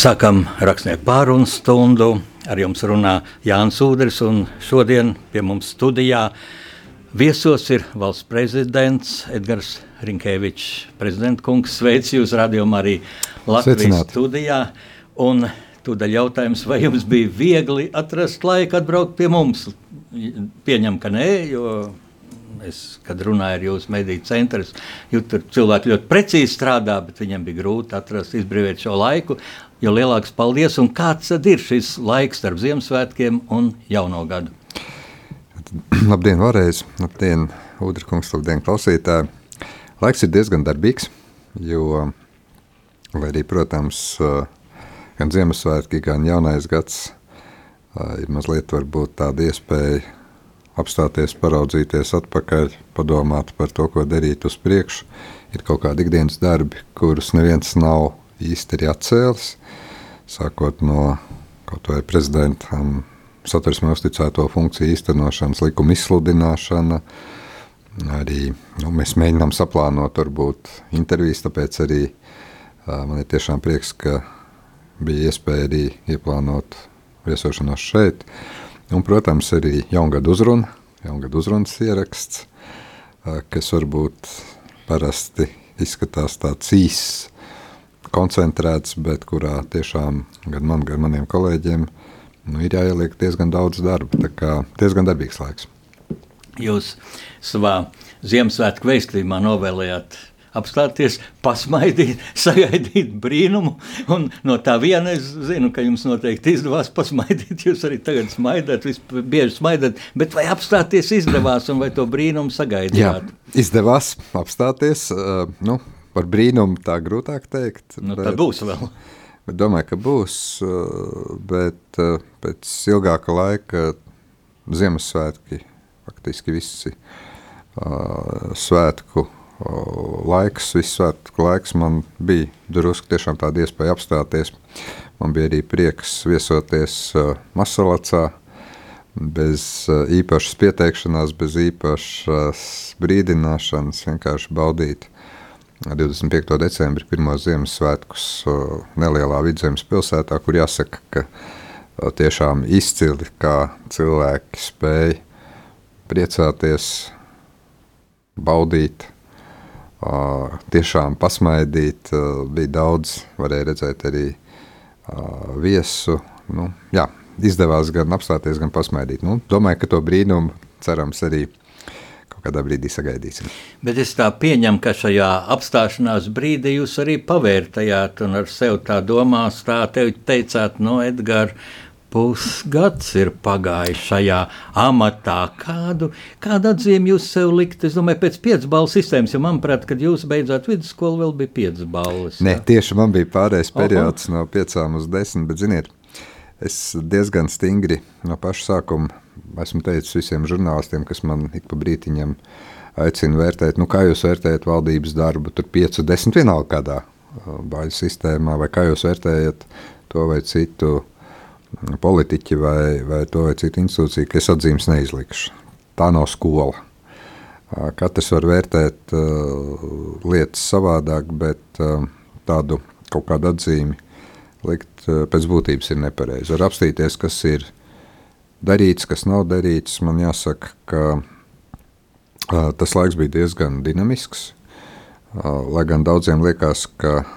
Sākam rakstnieku pārunu stundu. Ar jums runā Jānis Udrichs, un šodien pie mums studijā viesos ir valsts prezidents Edgars Rinkevičs. Prezidenta kungs, sveic jūs radījumā arī Latvijas Sveicināt. studijā. Un tūdaļ jautājums, vai jums bija viegli atrast laiku atbraukt pie mums? Pieņem, ka nē, jo Es, kad runāju ar jūsu mediju centru, jūtu, tur cilvēki ļoti precīzi strādā, bet viņiem bija grūti atrast, izbrīvot šo laiku. Jo lielāks paldies, un kāds tad ir šis laiks starp Ziemassvētkiem un Jauno gadu? Labdien, vēlreiz! Labdien, Udrikungs, labdien, klausītāji! Laiks ir diezgan darbīgs, jo, lai arī, protams, gan Ziemassvētki, gan Jaunais gads ir mazliet varbūt tāda iespēja apstāties, paraudzīties atpakaļ, padomāt par to, ko darīt uz priekšu. Ir kaut kādi ikdienas darbi, kurus neviens nav īsti arī atcēlis, sākot no kaut vai prezidentam satversmē uzticēto funkciju īstenošanas, likuma izsludināšana. Arī nu, mēs mēģinām saplānot, varbūt intervijas, tāpēc arī uh, man ir tiešām prieks, ka bija iespēja arī ieplānot viesošanos šeit. Uh, Un, protams, arī jaungada uzruna, jaungada uzrunas ieraksts, kas varbūt parasti izskatās tāds īss, koncentrēts, bet kurā tiešām gan man, gan maniem kolēģiem nu, ir jāieliek diezgan daudz darba. Tā kā diezgan darbīgs laiks. Jūs savā Ziemassvētku veistījumā novēlējāt apstāties, pasmaidīt, sagaidīt brīnumu. Un no tā viena es zinu, ka jums noteikti izdevās pasmaidīt. Jūs arī tagad smaidat, bieži smaidat, bet vai apstāties izdevās un vai to brīnumu sagaidījāt? Jā, izdevās apstāties. Uh, nu, par brīnumu tā grūtāk teikt. Nu, bet, būs vēl. Bet domāju, ka būs, uh, bet uh, pēc ilgāka laika Ziemassvētki, faktiski visi uh, svētku laiks, viss svētku laiks man bija drusku tiešām tāda iespēja apstāties. Man bija arī prieks viesoties Masalacā, bez īpašas pieteikšanās, bez īpašas brīdināšanas, vienkārši baudīt 25. decembri pirmos Ziemassvētkus nelielā vidzemes pilsētā, kur jāsaka, ka tiešām izcili, kā cilvēki spēja priecāties, baudīt, tiešām pasmaidīt. Bija daudz, varēja redzēt arī viesu. Nu, jā, izdevās gan apstāties, gan pasmaidīt. Nu, domāju, ka to brīnumu cerams arī kaut kādā brīdī sagaidīsim. Bet es tā pieņemu, ka šajā apstāšanās brīdī jūs arī pavērtējāt un ar sevi tā domās, tā teicāt, no Edgars pusgads ir pagājis šajā amatā. Kādu, kādu atzīmi jūs sev likt? Es domāju, pēc piecas balvu sistēmas, jo manuprāt, kad jūs beidzāt vidusskolu, vēl bija piecas balvas. Nē, tieši man bija pārējais periods Oho. no piecām uz desmit, bet ziniet, es diezgan stingri no paša sākuma esmu teicis visiem žurnālistiem, kas man ik pa brītiņam aicina vērtēt, nu kā jūs vērtējat valdības darbu, tur 5, 10 vienalga kādā uh, bāļu sistēmā, vai kā jūs vērtējat to vai citu politiķi vai, vai to vai citu institūciju, ka es atzīmes neizlikšu. Tā nav skola. Katrs var vērtēt uh, lietas savādāk, bet uh, tādu kaut kādu atzīmi likt uh, pēc būtības ir nepareizi. Var apstīties, kas ir darīts, kas nav darīts. Man jāsaka, ka uh, tas laiks bija diezgan dinamisks. Uh, lai gan daudziem liekas, ka uh,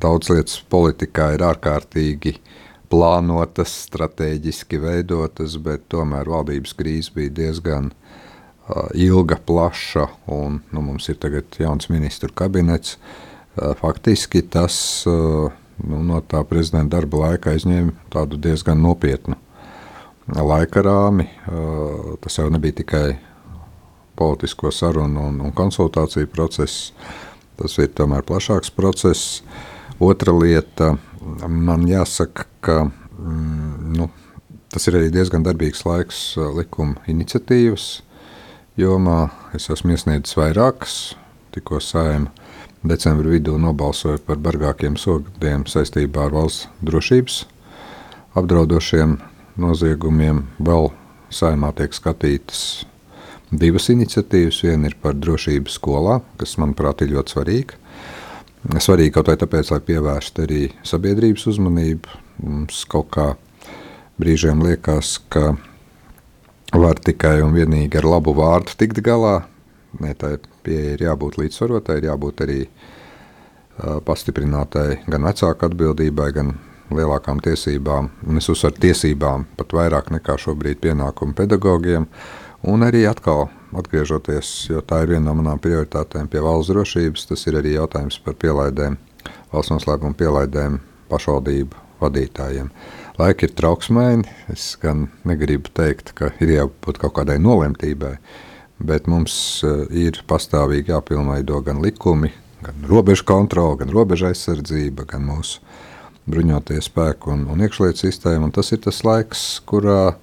daudz lietas politikā ir ārkārtīgi plānotas, strateģiski veidotas, bet tomēr valdības krīze bija diezgan ilga, plaša, un nu, mums ir tagad jauns ministru kabinets. Faktiski tas uh, nu, no tā prezidenta darba laika aizņēma tādu diezgan nopietnu laika rāmi. Uh, tas jau nebija tikai politisko sarunu un, un konsultāciju process, tas ir tomēr plašāks process. Otra lieta, man jāsaka, ka mm, nu, tas ir arī diezgan darbīgs laiks uh, likuma iniciatīvas jomā. Es esmu iesniedzis vairākas, tikko saima decembra vidū nobalsoja par bargākiem sodiem saistībā ar valsts drošības apdraudošiem noziegumiem. Vēl saimā tiek skatītas divas iniciatīvas. Viena ir par drošību skolā, kas, manuprāt, ir ļoti svarīga. svarīgi kaut vai tāpēc, lai pievērstu arī sabiedrības uzmanību. Mums kaut kā brīžiem liekas, ka var tikai un vienīgi ar labu vārdu tikt galā. Nē, tā pieeja ir jābūt līdzsvarotai, ir jābūt arī uh, pastiprinātai gan vecāku atbildībai, gan lielākām tiesībām. Un es uzsveru tiesībām pat vairāk nekā šobrīd pienākumu pedagogiem. Un arī atkal atgriežoties, jo tā ir viena no manām prioritātēm pie valsts drošības, tas ir arī jautājums par pielaidēm, valsts noslēpuma pielaidēm pašvaldību vadītājiem. Laiki ir trauksmēni, es gan negribu teikt, ka ir jābūt kaut kādai nolemtībai, bet mums eh, ir pastāvīgi jāpilnveido gan likumi, gan robežu kontrole, gan robeža aizsardzība, gan mūsu bruņotie spēki un, un iekšlietu sistēma. Un tas ir tas laiks, kurā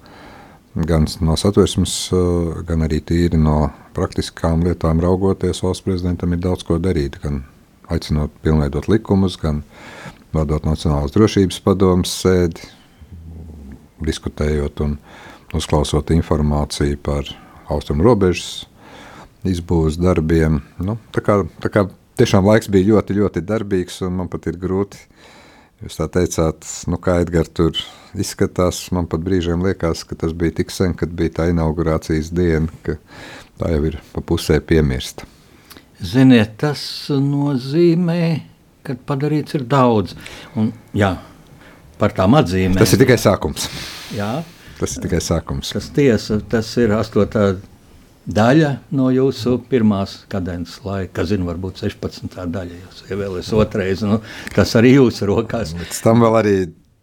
gan no satversmes, eh, gan arī tīri no praktiskām lietām raugoties, valsts prezidentam ir daudz ko darīt. Gan aicinot pilnveidot likumus, gan vadot Nacionālās drošības padomus sēdi, diskutējot un uzklausot informāciju par austrumu robežas izbūves darbiem. Nu, tā kā, tā kā tiešām laiks bija ļoti, ļoti darbīgs, un man pat ir grūti. Jūs tā teicāt, nu kā Edgars tur izskatās, man pat brīžiem liekas, ka tas bija tik sen, kad bija tā inaugurācijas diena, ka tā jau ir pa pusē piemirsta. Ziniet, tas nozīmē, ka padarīts ir daudz. Un, jā, par tām atzīmēm. Tas ir tikai sākums. Jā, Tas ir tikai sākums. tas tiesa, tas ir astotā daļa no jūsu pirmās kadences laika. Kas zina, varbūt 16. daļa, jūs ievēlēsiet otrais. Nu, tas arī jūsu rokās. Pēc tam vēl arī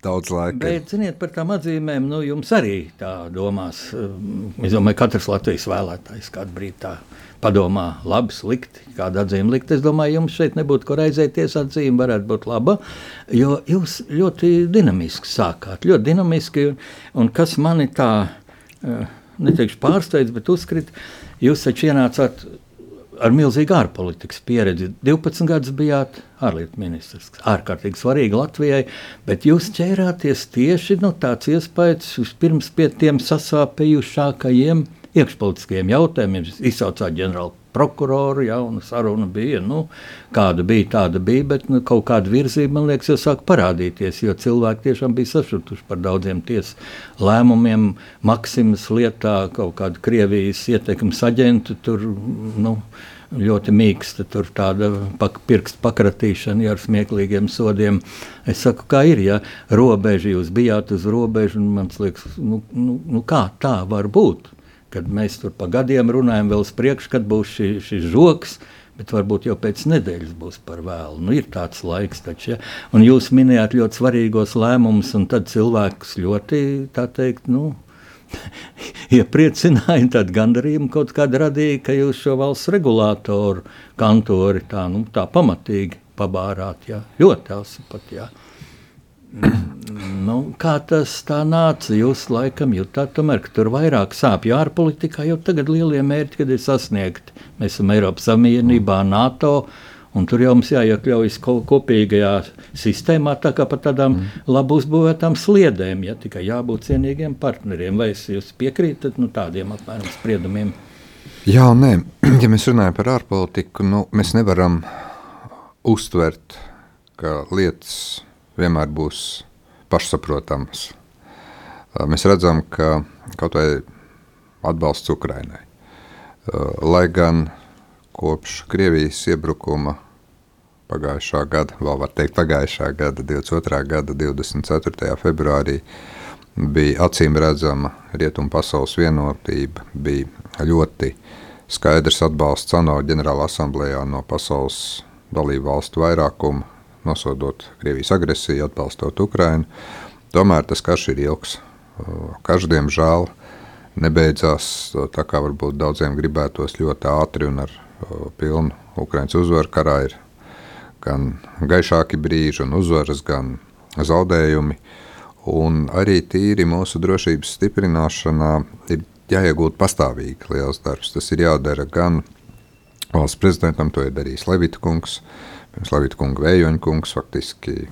daudz laika. Bet, ziniet, par tām atzīmēm, nu, jums arī tā domās. Es domāju, ka katrs Latvijas vēlētājs kādu brīdi tā padomā, labi, slikti, kādu atzīmi likt. Es domāju, jums šeit nebūtu ko raizēties. Atzīme varētu būt laba, jo jūs ļoti dinamiski sākāt. Ļoti dinamiski, un, un kas mani tā, eh, neteikšu pārsteidz, bet uzskrit, jūs taču ienācāt ar milzīgu ārpolitikas pieredzi. 12 gadus bijāt ārlietu ministrs. Ārkārtīgi svarīgi Latvijai, bet jūs ķērāties tieši no tāds iespējas vispirms pie tiem sasāpējušākajiem iekšpolitiskajiem jautājumiem. Izsaucāt ģenerālu prokuroru, ja un saruna bija. Nu, kāda bija, tāda bija, bet nu, kaut kāda virzība, man liekas, jau sāk parādīties, jo cilvēki tiešām bija sašutuši par daudziem tiesas lēmumiem, Maksimas lietā, kaut kāda Krievijas ietekmes aģentu tur. Nu, Ļoti mīksta, tur tāda pak, pirkstu pakratīšana ja, ar smieklīgiem sodiem. Es saku, kā ir, ja robeža jūs bijāt uz robežas, un man liekas, nu, nu, nu kā tā var būt? Kad mēs tur pa gadiem runājam, vēl uz priekšu, kad būs šis žoks. Bet varbūt jau pēc nedēļas būs par vēlu. Nu, ir tāds laiks, taču, ja? un jūs minējāt ļoti svarīgos lēmumus, un tad cilvēks ļoti, tā teikt, nu, iepriecināja, tad gandarījumu kaut kāda radīja, ka jūs šo valsts regulātoru kantori tā, nu, tā pamatīgi pabārāt. Jā. Ļoti asi pat, jā. Nu, kā tas tā nāca? Jūs laikam jutāt, tomēr, ka tur vairāk sāpju ārpolitikā, jo tagad lielie mērķi, kad ir sasniegti. Mēs esam Eiropas Savienībā, NATO, un tur jau mums jāiekļaujas ko- kopīgajā sistēmā, tā kā pa tādām mm. labi uzbūvētām sliedēm, ja tikai jābūt cienīgiem partneriem. Vai jūs piekrītat nu, tādiem apmēram spriedumiem? Jā, nē, ja mēs runājam par ārpolitiku, nu, mēs nevaram uztvert, ka lietas vienmēr būs pašsaprotamas. Mēs redzam, ka kaut vai atbalsts Ukrainai, lai gan kopš Krievijas iebrukuma pagājušā gada, vēl var teikt pagājušā gada, 22. gada 24. februārī, bija acīm redzama rietumu pasaules vienotība, bija ļoti skaidrs atbalsts ANO ģenerāla asamblējā no pasaules dalību valstu vairākuma, nosodot Krievijas agresiju, atbalstot Ukrainu. Tomēr tas karš ir ilgs. Karš, diemžēl, nebeidzās tā kā varbūt daudziem gribētos ļoti ātri un ar pilnu Ukraiņas uzvaru karā ir gan gaišāki brīži un uzvaras, gan zaudējumi. Un arī tīri mūsu drošības stiprināšanā ir jāiegūt pastāvīgi liels darbs. Tas ir jādara gan valsts prezidentam, to ir darījis Levita kungs, pirms Levita kunga vējoņa kungs, faktiski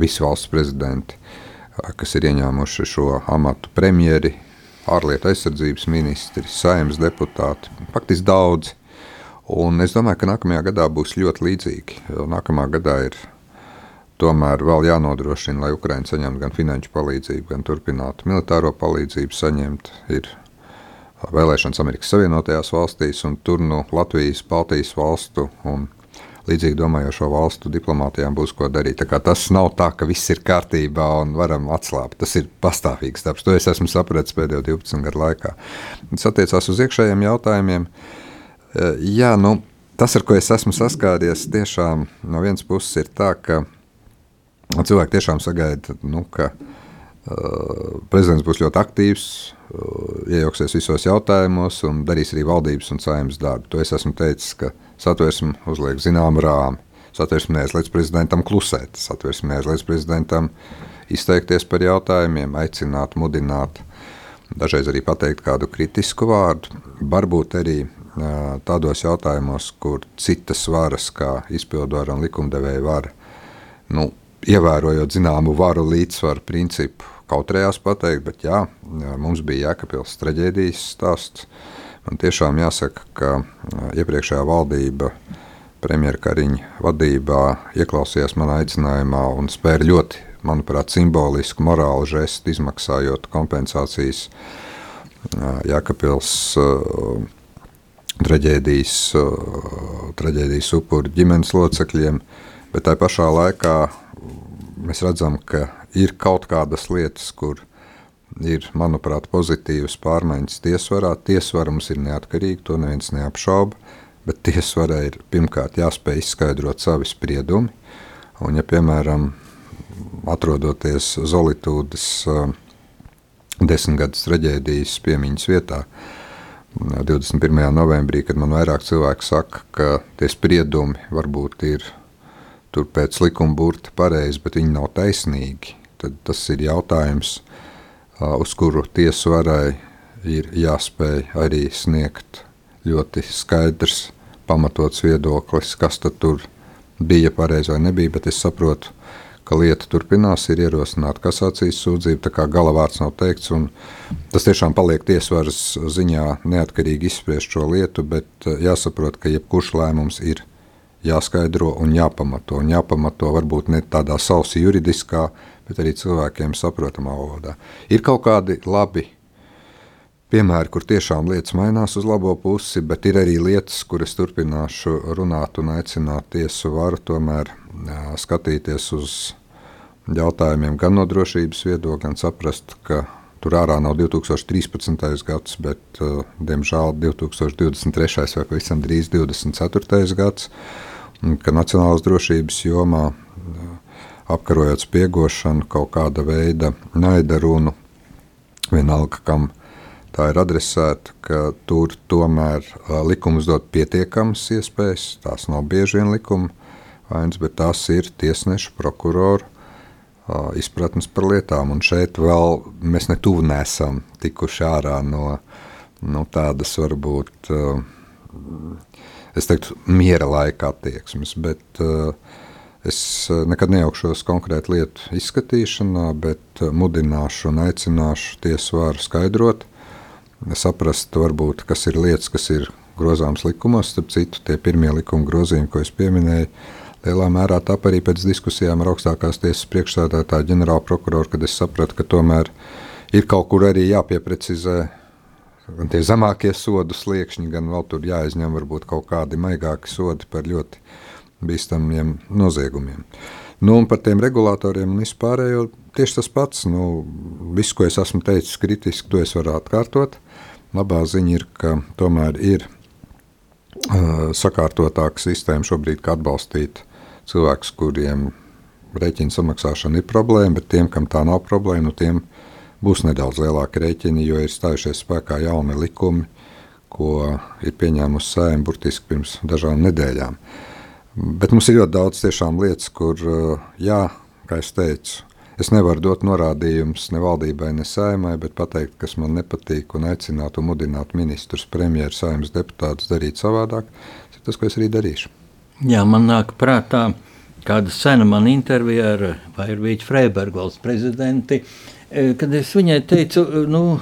visi valsts prezidenti, kas ir ieņēmuši šo amatu premjeri, ārlietu aizsardzības ministri, saimnes deputāti, faktiski daudzi. Un es domāju, ka nākamajā gadā būs ļoti līdzīgi. Nākamā gadā ir tomēr vēl jānodrošina, lai Ukraiņa saņemtu gan finanšu palīdzību, gan turpinātu militāro palīdzību saņemt. Ir vēlēšanas Amerikas Savienotajās valstīs, un tur nu Latvijas, Baltijas valstu un līdzīgi domājošo valstu diplomātijām būs ko darīt. Tas nav tā, ka viss ir kārtībā un varam atslābt. Tas ir pastāvīgs darbs. To es esmu sapratis pēdējo 12 gadu laikā. Tas attiecās uz iekšējiem jautājumiem. E, jā, nu, tas, ar ko es esmu saskāries, tiešām no vienas puses ir tā, ka cilvēki tiešām sagaida, nu, ka uh, prezidents būs ļoti aktīvs, uh, iejauksies visos jautājumos un darīs arī valdības un saimnes darbu. To es esmu teicis, ka satversme uzliek zināmu rāmi. Satversme neaizliedz prezidentam klusēt, satversme neaizliedz prezidentam izteikties par jautājumiem, aicināt, mudināt, dažreiz arī pateikt kādu kritisku vārdu. Varbūt arī tādos jautājumos, kur citas varas, kā izpildvara un likumdevēja vara, nu, ievērojot zināmu varu līdzsvaru principu, kautrējās pateikt, bet jā, mums bija Jēkabils traģēdijas stāsts, Man tiešām jāsaka, ka iepriekšējā valdība premjera Kariņa vadībā ieklausījās manā aicinājumā un spēra ļoti, manuprāt, simbolisku morālu žestu, izmaksājot kompensācijas Jākapils traģēdijas, traģēdijas upuru ģimenes locekļiem, bet tajā pašā laikā mēs redzam, ka ir kaut kādas lietas, kur ir, manuprāt, pozitīvas pārmaiņas tiesvarā. Tiesvara mums ir neatkarīga, to neviens neapšauba, bet tiesvarai ir pirmkārt jāspēj izskaidrot savi spriedumi. Un, ja, piemēram, atrodoties Zolītūdas uh, desmitgades traģēdijas piemiņas vietā, 21. novembrī, kad man vairāk cilvēki saka, ka tie spriedumi varbūt ir tur pēc likuma burta pareizi, bet viņi nav taisnīgi, tad tas ir jautājums, uz kuru tiesu varai ir jāspēj arī sniegt ļoti skaidrs, pamatots viedoklis, kas tur bija pareizi vai nebija. Bet es saprotu, ka lieta turpinās, ir ierosināta kasācijas sūdzība, tā kā galavārds nav teikts. Tas tiešām paliek tiesvaras ziņā neatkarīgi izspriest šo lietu, bet jāsaprot, ka jebkurš lēmums ir jāskaidro un jāpamato. Un jāpamato varbūt ne tādā sausi juridiskā, bet arī cilvēkiem saprotamā valodā. Ir kaut kādi labi piemēri, kur tiešām lietas mainās uz labo pusi, bet ir arī lietas, kuras turpināšu runāt un aicināt tiesu varu tomēr skatīties uz jautājumiem gan no drošības viedokļa, gan saprast, ka tur ārā nav 2013. gads, bet, diemžēl, 2023. vai pavisam drīz 2024. gads, ka nacionālās drošības jomā apkarojot spiegošanu, kaut kāda veida naida runu, vienalga kam tā ir adresēta, ka tur tomēr likums dod pietiekamas iespējas, tās nav bieži vien likuma vainas, bet tās ir tiesnešu, prokuroru izpratnes par lietām, un šeit vēl mēs netuvu nesam tikuši ārā no, no tādas varbūt, es teiktu, miera laika attieksmes, bet uh, Es eh, nekad nejaukšos konkrētu lietu izskatīšanā, bet eh, mudināšu un aicināšu tiesu vāru skaidrot, saprast, varbūt, kas ir lietas, kas ir grozāmas likumos. Starp citu, tie pirmie likuma grozījumi, ko es pieminēju, lielā mērā tap arī pēc diskusijām ar augstākās tiesas priekšstādātāju ģenerālu prokuroru, kad es sapratu, ka tomēr ir kaut kur arī jāpieprecizē gan tie zemākie sodu sliekšņi, gan vēl tur jāizņem varbūt kaut kādi maigāki sodi par ļoti bīstamiem noziegumiem. Nu, par tiem regulatoriem un vispārējo tieši tas pats. Nu, viss, ko es esmu teicis kritiski, to es varu atkārtot. Labā ziņa ir, ka tomēr ir uh, sakārtotāka sistēma šobrīd, kā atbalstīt cilvēkus, kuriem rēķina samaksāšana ir problēma, bet tiem, kam tā nav problēma, nu, tiem būs nedaudz lielāka rēķina, jo ir stājušies spēkā jauni likumi, ko ir pieņēmusi sēma burtiski pirms dažām nedēļām. Uh, Bet mums ir ļoti daudz tiešām lietas, kur, eh, jā, kā es teicu, es nevaru dot norādījumus ne valdībai, ne saimai, bet pateikt, kas man nepatīk, un aicināt un mudināt ministrus, premjerus, saimnes deputātus darīt savādāk. Tas ir tas, ko es arī darīšu. Jā, man nāk prātā kāda sena man intervija ar Vairvīķu Freibergu valsts prezidenti, eh, kad es viņai teicu, nu,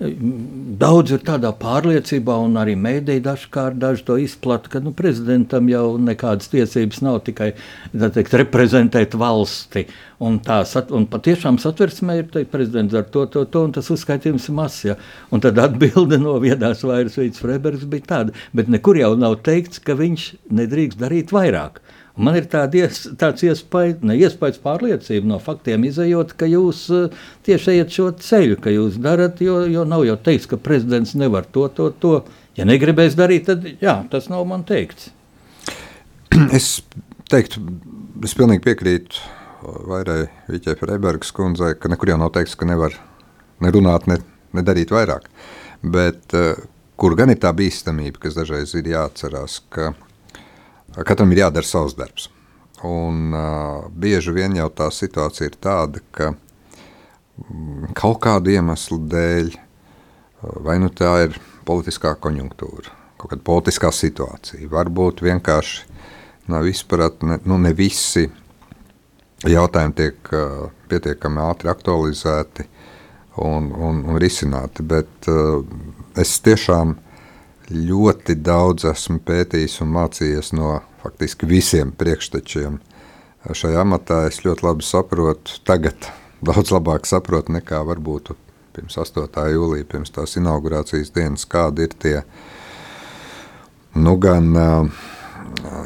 Daudz ir tādā pārliecībā, un arī mēdīji dažkārt daži to izplata, ka nu, prezidentam jau nekādas tiesības nav tikai teikt, reprezentēt valsti. Un, tā, un patiešām satversmē ir teikt, prezidents ar to, to, to, un tas uzskaitījums ir mazs. Ja? Un tad atbilde no viedās vairs Vīts Freibergs bija tāda, bet nekur jau nav teikts, ka viņš nedrīkst darīt vairāk. Man ir tādies, tāds iespējas, ne iespējas pārliecība no faktiem izējot, ka jūs uh, tieši ejat šo ceļu, ka jūs darat, jo, jo nav jau teikts, ka prezidents nevar to, to, to. Ja negribēs darīt, tad jā, tas nav man teikts. Es teiktu, es pilnīgi piekrītu Vairai Viķai Freibergas kundzei, ka nekur jau nav teikts, ka nevar nerunāt, ne, nedarīt vairāk. Bet uh, kur gan ir tā bīstamība, kas dažreiz ir jāatcerās, ka Katram ir jādara savs darbs. Un, uh, bieži vien jau tā situācija ir tāda, ka mm, kaut kādu iemeslu dēļ, vai nu tā ir politiskā konjunktūra, kaut kāda politiskā situācija, varbūt vienkārši nav izpratne, nu ne visi jautājumi tiek uh, pietiekami ātri aktualizēti un, un, un risināti, bet uh, es tiešām uh, ļoti daudz esmu pētījis un mācījies no faktiski visiem priekštečiem. Šajā amatā es ļoti labi saprotu, tagad daudz labāk saprotu nekā varbūt pirms 8. jūlija, pirms tās inaugurācijas dienas, kādi ir tie nu, gan uh,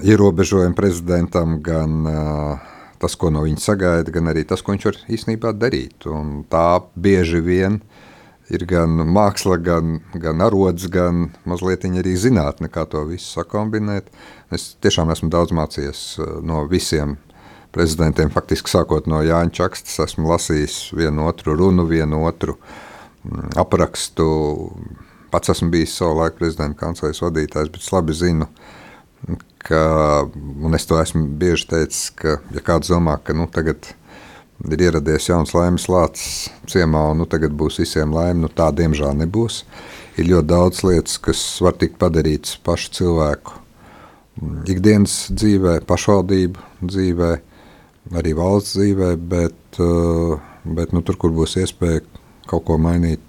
ierobežojumi prezidentam, gan uh, tas, ko no viņa sagaida, gan arī tas, ko viņš var īstenībā darīt. Un tā bieži vien uh, ir gan māksla, gan, gan arods, gan mazliet arī zinātne, kā to visu sakombinēt. Es tiešām esmu daudz mācījies uh, no visiem prezidentiem. Faktiski sākot no Jāņa Čakstas, esmu lasījis vienu otru runu, vienu otru mm, aprakstu. Pats esmu bijis savu laiku prezidenta kancelejas vadītājs, bet es labi zinu, ka, un es to esmu bieži teicis, ka, ja kāds domā, ka nu, tagad ir ir ieradies jauns laimes lācis ciemā, un nu, tagad būs visiem laime. Nu, tā diemžēl nebūs. Ir ļoti daudz lietas, kas var tikt padarītas pašu cilvēku ikdienas dzīvē, pašvaldību dzīvē, arī valsts dzīvē, bet, uh, bet nu, tur, kur būs iespēja kaut ko mainīt,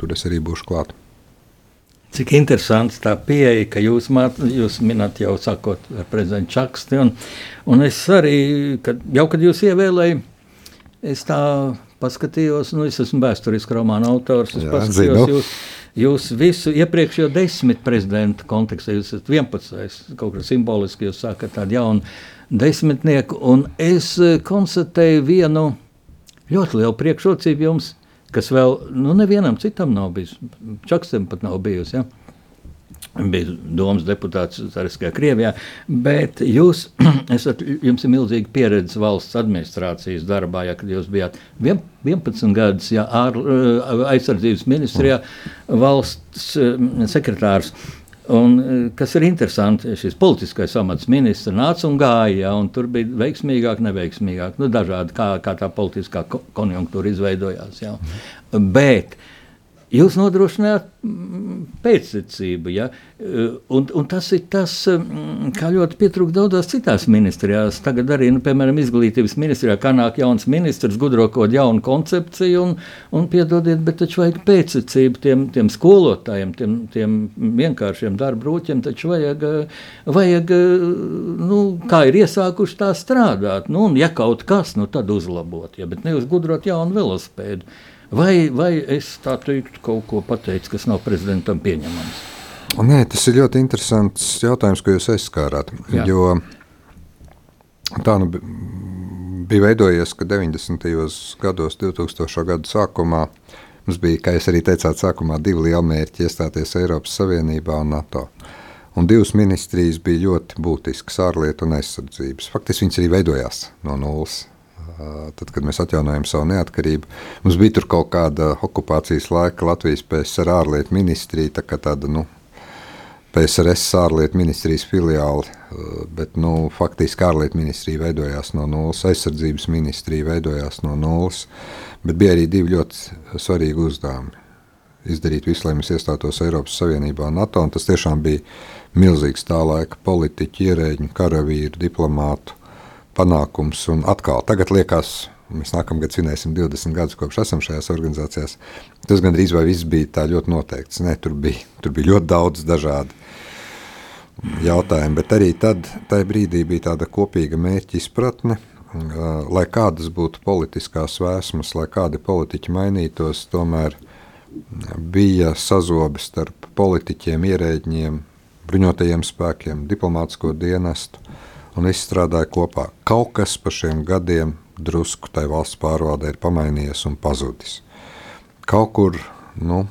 tur es arī būšu klāt. Cik interesants tā pieeja, ka jūs, māt, jūs minat jau sakot ar prezidentu Čaksti, un, un es arī, kad, jau kad jūs ievēlējāt, Es tā paskatījos, nu, es esmu vēsturiski romāna autors. Es Jā, paskatījos zinu. jūs, jūs visu iepriekšējo desmit prezidentu kontekstā. Jūs esat 11. kaut kā simboliski, jūs sākat tādu jaunu desmitnieku. Un es eh, konstatēju vienu ļoti lielu priekšrocību jums, kas vēl nu, nevienam citam nav bijis. Čakstam pat nav bijusi. Ja? Bija domas deputāts Zariskajā Krievijā, bet jūs esat, jums ir milzīga pieredze valsts administrācijas darbā, ja kad jūs bijāt 11 gadus ja, ār, eh, aizsardzības ministrijā valsts eh, sekretārs. Un, eh, kas ir interesanti, šis politiskais amats ministrs nāca un gāja, ja, un tur bija veiksmīgāk, neveiksmīgāk, nu, dažādi, kā, kā tā politiskā konjunktūra izveidojās. Ja. Bet uh, Jūs nodrošināt mm, pēctecību, ja? un, un tas ir tas, mm, kā ļoti pietrūkst daudzās citās ministrijās. Tagad arī, nu, piemēram, izglītības ministrijā, kā nāk jauns ministrs, gudro kaut jaunu koncepciju, un, un piedodiet, bet taču vajag pēctecību tiem, tiem skolotājiem, tiem, tiem vienkāršiem darba rūķiem, taču vajag, vajag nu, kā ir iesākuši tā strādāt, nu, un ja kaut kas, nu, tad uzlabot, ja, bet nevis gudrot jaunu velosipēdu. Vai, vai es tā teiktu, kaut ko pateicu, kas nav prezidentam pieņemams? Nē, tas ir ļoti interesants jautājums, ko jūs aizskārāt. Jā. Jo tā nu bija veidojies, ka 90. gados, 2000. gadu sākumā, mums bija, kā jūs arī teicāt, sākumā divi lieli mērķi iestāties Eiropas Savienībā un NATO. Un divas ministrijas bija ļoti būtiskas - ārlietu un aizsardzības. Faktiski viņas arī veidojās no nulles tad, kad mēs atjaunojam savu neatkarību. Mums bija tur kaut kāda okupācijas laika Latvijas PSR ārlietu ministrija, tā kā tāda, nu, PSRS ārlietu ministrijas filiāli, bet, nu, faktiski ārlietu ministrija veidojās no nulles, aizsardzības ministrija veidojās no nulles, bet bija arī divi ļoti svarīgi uzdevumi. Izdarīt visu, lai mēs iestātos Eiropas Savienībā un NATO, un tas tiešām bija milzīgs tā laika politiķu, ierēģu, karavīru, diplomātu panākums. Un atkal, tagad liekas, mēs nākamgad svinēsim 20 gadus kopš esam šajās organizācijās, tas gandrīz vai viss bija tā ļoti noteikts. Nē, tur bija, tur bija ļoti daudz dažādu jautājumu, bet arī tad, tajā brīdī bija tāda kopīga mērķa izpratne, lai kādas būtu politiskās vēsmas, lai kādi politiķi mainītos, tomēr bija sazobes starp politiķiem, ierēģiem, bruņotajiem spēkiem, diplomātsko dienestu, un viss strādāja kopā. Kaut kas pa šiem gadiem drusku tai valsts pārvaldē ir pamainījies un pazudis. Kaut kur, nu,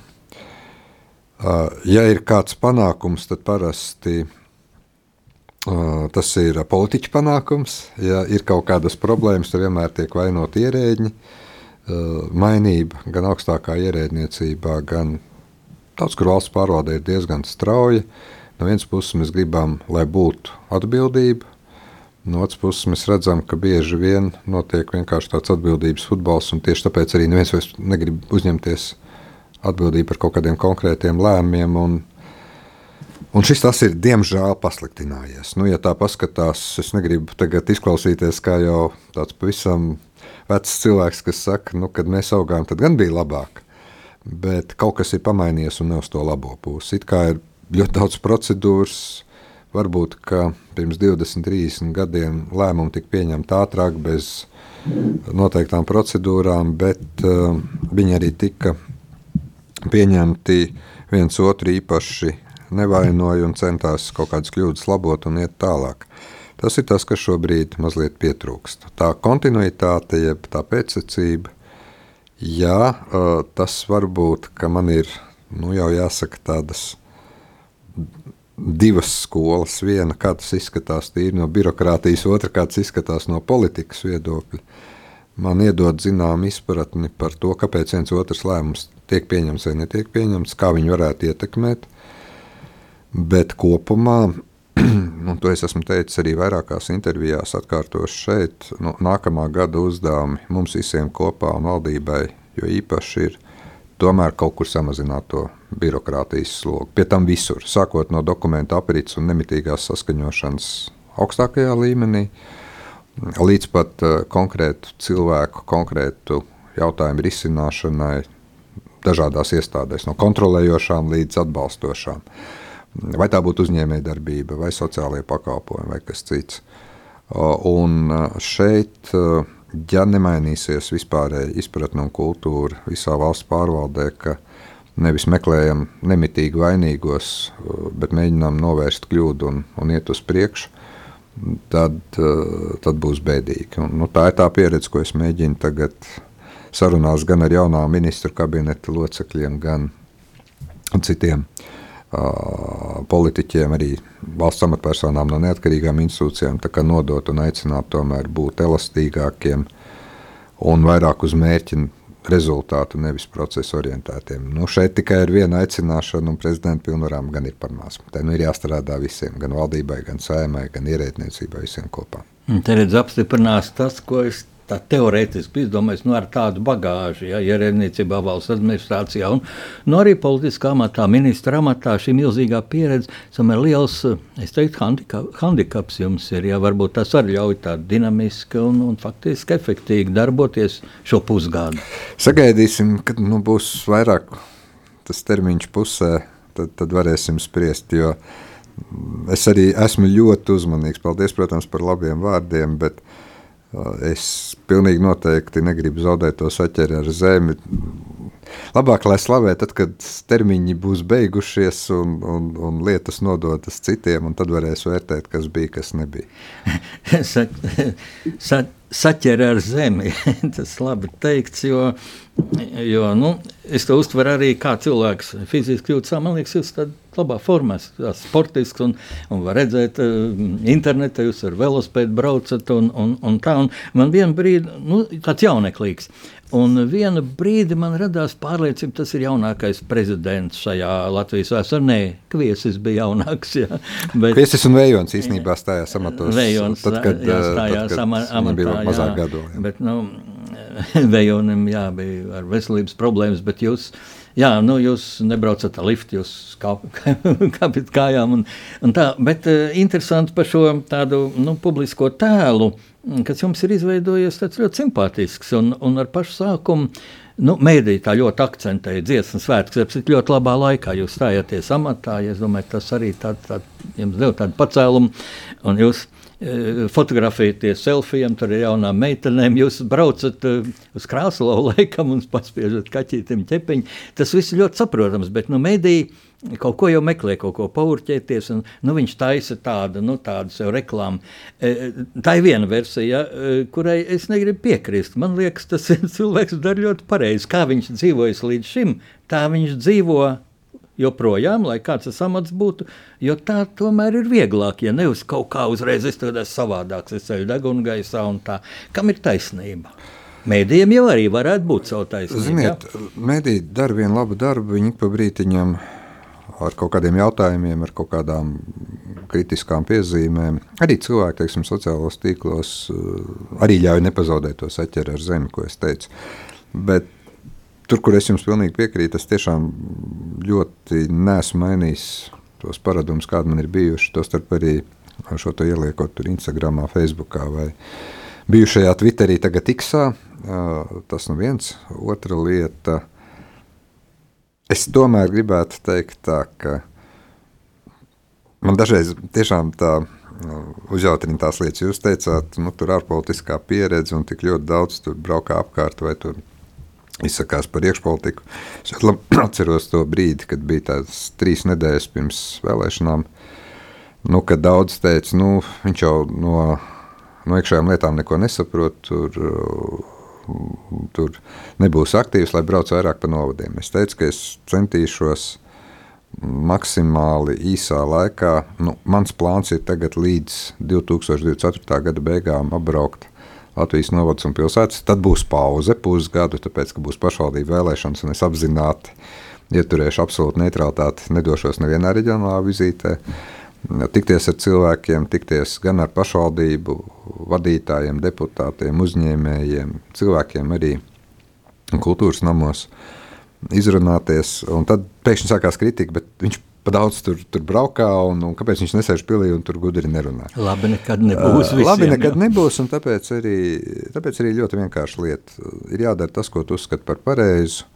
ja ir kāds panākums, tad parasti tas ir politiķa panākums. Ja ir kaut kādas problēmas, tad vienmēr tiek vainot ierēģi. Mainība gan augstākā ierēdniecībā, gan daudz kur valsts pārvaldē ir diezgan strauja. No vienas puses mēs gribam, lai būtu atbildība, no otras puses mēs redzam, ka bieži vien notiek vienkārši tāds atbildības futbols, un tieši tāpēc arī neviens vairs negrib uzņemties atbildību par kaut kādiem konkrētiem lēmumiem. Un, Un šis tas ir diemžēl pasliktinājies. Nu, ja tā paskatās, es negribu tagad izklausīties kā jau tāds pavisam vecs cilvēks, kas saka, nu, kad mēs augām, tad gan bija labāk. Bet kaut kas ir pamainījies un ne uz to labo pusi. It kā ir ļoti daudz procedūras, varbūt pirms 20, 30 gadiem lēmumi tika pieņemti ātrāk, bez noteiktām procedūrām, bet uh, viņi arī tika pieņemti viens otru īpaši nevainoja un centās kaut kādas kļūdas labot un iet tālāk. Tas ir tas, kas šobrīd mazliet pietrūkst. Tā kontinuitāte, jeb tā pēcsacība, jā, tas var būt, ka man ir nu, jau jāsaka tādas divas skolas. Viena, kā tas izskatās tīri no birokrātijas, otra, kā tas izskatās no politikas viedokļa. Man iedod zinām izpratni par to, kāpēc viens otrs lēmums tiek pieņemts vai netiek pieņemts, kā viņi varētu ietekmēt Bet kopumā, un to es esmu teicis arī vairākās intervijās, atkārtošu šeit, nu, nākamā gada uzdevumi mums visiem kopā un valdībai, jo īpaši ir tomēr kaut kur samazināt to birokrātijas slogu. Pie tam visur, sākot no dokumentu aprits un nemitīgās saskaņošanas augstākajā līmenī, līdz pat uh, konkrētu cilvēku, konkrētu jautājumu risināšanai dažādās iestādēs, no kontrolējošām līdz atbalstošām. Uh, Vai tā būtu uzņēmējdarbība, vai sociālajie pakalpojumi, vai kas cits. Un šeit, ja nemainīsies vispārēji izpratne un kultūra visā valsts pārvaldē, ka nevis meklējam nemitīgi vainīgos, bet mēģinām novērst kļūdu un, un iet uz priekšu, tad, tad būs bēdīgi. Un, nu, tā ir tā pieredze, ko es mēģinu tagad sarunās gan ar jaunām ministru kabineta locekļiem, gan citiem uh, politiķiem, arī valsts amatpersonām no neatkarīgām institūcijām nodot un aicināt tomēr būt elastīgākiem un vairāk uz mērķi rezultātu, nevis procesu orientētiem. Nu, šeit tikai ir viena aicināšana, un prezidenta pilnvarām gan ir par maz. Tā nu ir jāstrādā visiem, gan valdībai, gan sējumai, gan ierēdniecībai, visiem kopā. Te redz apstiprinās tas, ko es tā teorētiski izdomājis, nu, ar tādu bagāžu, ja ierēdniecībā, valsts administrācijā un nu, arī politiskā amatā, ministra amatā, šī milzīgā pieredze, samēr liels, es teiktu, handikap, handikaps jums ir, ja varbūt tas arī ļauj tā dinamiski un, un faktiski efektīgi darboties šo pusgadu. Sagaidīsim, kad nu, būs vairāk tas termiņš pusē, tad, tad varēsim spriest, jo es arī esmu ļoti uzmanīgs. Paldies, protams, par labiem vārdiem, bet uh, Es pilnīgi noteikti negribu zaudēt to saķeri ar zemi. Labāk, lai slavē tad, kad termiņi būs beigušies un, un, un lietas nodotas citiem, un tad varēs vērtēt, kas bija, kas nebija. sa, sa, saķer ar zemi, tas labi teikts, jo, jo nu, es to uztveru arī kā cilvēks fiziski jūtas, man liekas, jūs tādā labā formā, sportisks un, un var redzēt uh, internetā, jūs ar velospēdu braucat un, un, un tā. Un man vienu brīdi, nu, tāds jauneklīgs. Un vienu brīdi man radās pārliecība, tas ir jaunākais prezidents šajā Latvijas vēsturē. Nē, Kviesis bija jaunāks. Jā, bet, Kviesis un Vējons īstenībā stājās amatos. Vējons tad, kad, jā, stājās tad, kad amatā, bija mazāk gadu. Bet, nu, Vējonim jā, bija ar veselības problēmas, bet jūs jā, nu, jūs nebraucat ar liftu, jūs kāpjat kājām. Un, un tā, bet uh, interesanti par šo tādu nu, publisko tēlu, kas jums ir izveidojies ļoti simpātisks un, un ar pašu sākumu. Nu, Mēdīte tā ļoti akcentēja dziesmu svētkus, bet ļoti labā laikā jūs stājāties amatā. Ja es domāju, tas arī tād, tād, jums deva tādu pacēlumu. Un jūs Eh, fotografēties selfijam, tur ir jaunām meitenēm. Jūs braucat uz krāslu laikam un paspiežat kaķītim ķepiņu. Tas viss ļoti saprotams, bet nu, mediji kaut ko jau meklē, kaut ko paurķēties. Un, nu, viņš taisa tādu, nu, tādu sev reklāmu. E, tā ir viena versija, e, kurai es negribu piekrist. Man liekas, tas cilvēks dara ļoti pareizi. Kā viņš dzīvojas līdz šim, tā viņš dzīvo joprojām, lai kāds tas amats būtu, jo tā tomēr ir vieglāk, ja nevis kaut kā uzreiz es tur esmu savādāks, es ceļu degunu gaisā un tā. Kam ir taisnība? Mēdījiem jau arī varētu būt savu taisnību. Ziniet, mēdīji dara vienu labu darbu, viņi pa brītiņam ar kaut kādiem jautājumiem, ar kaut kādām kritiskām piezīmēm. Arī cilvēki, teiksim, sociālos tīklos eh, arī ļauj nepazaudēt to saķeri ar zemi, ko es teicu. Bet tur, kur es jums pilnīgi piekrītu, es tiešām ļoti neesmu mainījis tos paradumus, kādi man ir bijuši. Tostarp arī šo to ieliekot tur Instagram, Facebook vai bijušajā Twitterī, tagad Iksā. Tas nu viens. Otra lieta. Es tomēr gribētu teikt tā, ka man dažreiz tiešām tā uzjautrina tās lietas. Jūs teicāt, nu, tur ārpolitiskā pieredze un tik ļoti daudz tur braukā apkārt vai tur izsakās par iekšpolitiku. Es atceros to brīdi, kad bija tās trīs nedēļas pirms vēlēšanām, nu, kad daudz teica, nu, viņš jau no, no iekšējām lietām neko nesaprot, tur, tur nebūs aktīvs, lai brauc vairāk pa novadiem. Es teicu, ka es centīšos maksimāli īsā laikā, nu, mans plāns ir tagad līdz 2024. gada beigām apbraukt Latvijas novads un pilsētas. Tad būs pauze pusgadu, tāpēc, ka būs pašvaldību vēlēšanas, un es apzināti ieturēšu absolūtu neutralitāti, nedošos nevienā reģionālā vizītē. Tikties ar cilvēkiem, tikties gan ar pašvaldību vadītājiem, deputātiem, uzņēmējiem, cilvēkiem arī kultūras namos, izrunāties. Un tad pēkšņi sākās kritika, bet viņš pa daudz tur, tur braukā, un, un kāpēc viņš nesēž pilī un tur gudri nerunā. Labi, nekad nebūs. Visiem, Labi, nekad jā. nebūs, un tāpēc arī, tāpēc arī ļoti vienkārši lieta. Ir jādara tas, ko tu uzskati par pareizu.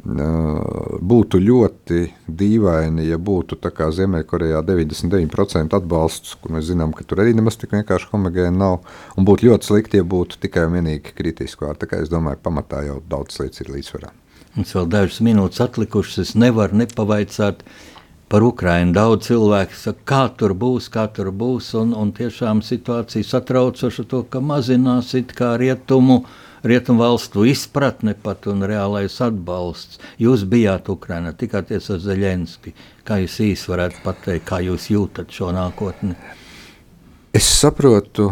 Būtu ļoti dīvaini, ja būtu tā kā Ziemeļkorejā 99% atbalsts, kur mēs zinām, ka tur arī nemaz tik vienkārši homogēni nav, un būtu ļoti slikti, ja būtu tikai un vienīgi kritiski vārdi. Tā kā es domāju, pamatā jau daudz lietas ir līdzsvarā. Mums vēl dažas minūtes atlikušas, es nevaru nepavaicāt, uh, par Ukrajinu. Daudz cilvēku saka, kā tur būs, kā tur būs. Un, un tiešām situācija satraucoša to, ka mazinās rietumu, rietumu valstu izpratne pat un reālais atbalsts. Jūs bijāt Ukrajinā, tikāties ar Zeļenski. Kā jūs īsi varētu pateikt, kā jūs jūtat šo nākotni? Es saprotu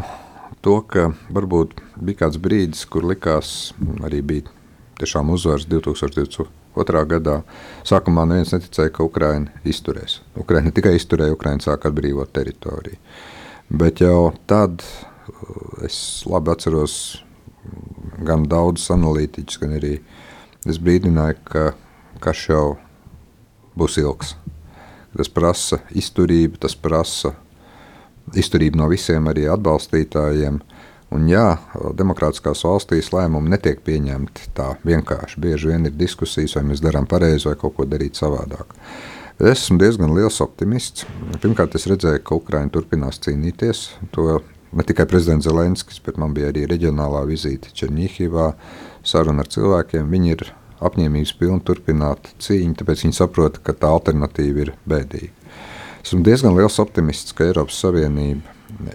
to, ka varbūt bija kāds brīdis, kur likās, arī bija tiešām uzvaras 2022 otrā gadā. Sākumā neviens neticēja, ka Ukraina izturēs. Ukraina ne tikai izturēja, Ukraina sāka atbrīvot teritoriju. Bet jau tad uh, es labi atceros gan daudzus analītiķus, gan arī es brīdināju, ka karš jau būs ilgs. Tas prasa izturību, tas prasa izturību no visiem arī atbalstītājiem. Un jā, demokrātiskās valstīs lēmumi netiek pieņemti tā vienkārši. Bieži vien ir diskusijas, vai mēs darām pareizi vai kaut ko darīt savādāk. Es esmu diezgan liels optimists. Pirmkārt, es redzēju, ka Ukraiņa turpinās cīnīties. To ne tikai prezidents Zelenskis, bet man bija arī reģionālā vizīte Černīhivā, saruna ar cilvēkiem. Viņi ir apņēmības pilni turpināt cīņu, tāpēc viņi saprot, ka tā alternatīva ir bēdīga. Esmu diezgan liels optimists, ka Eiropas Savienība,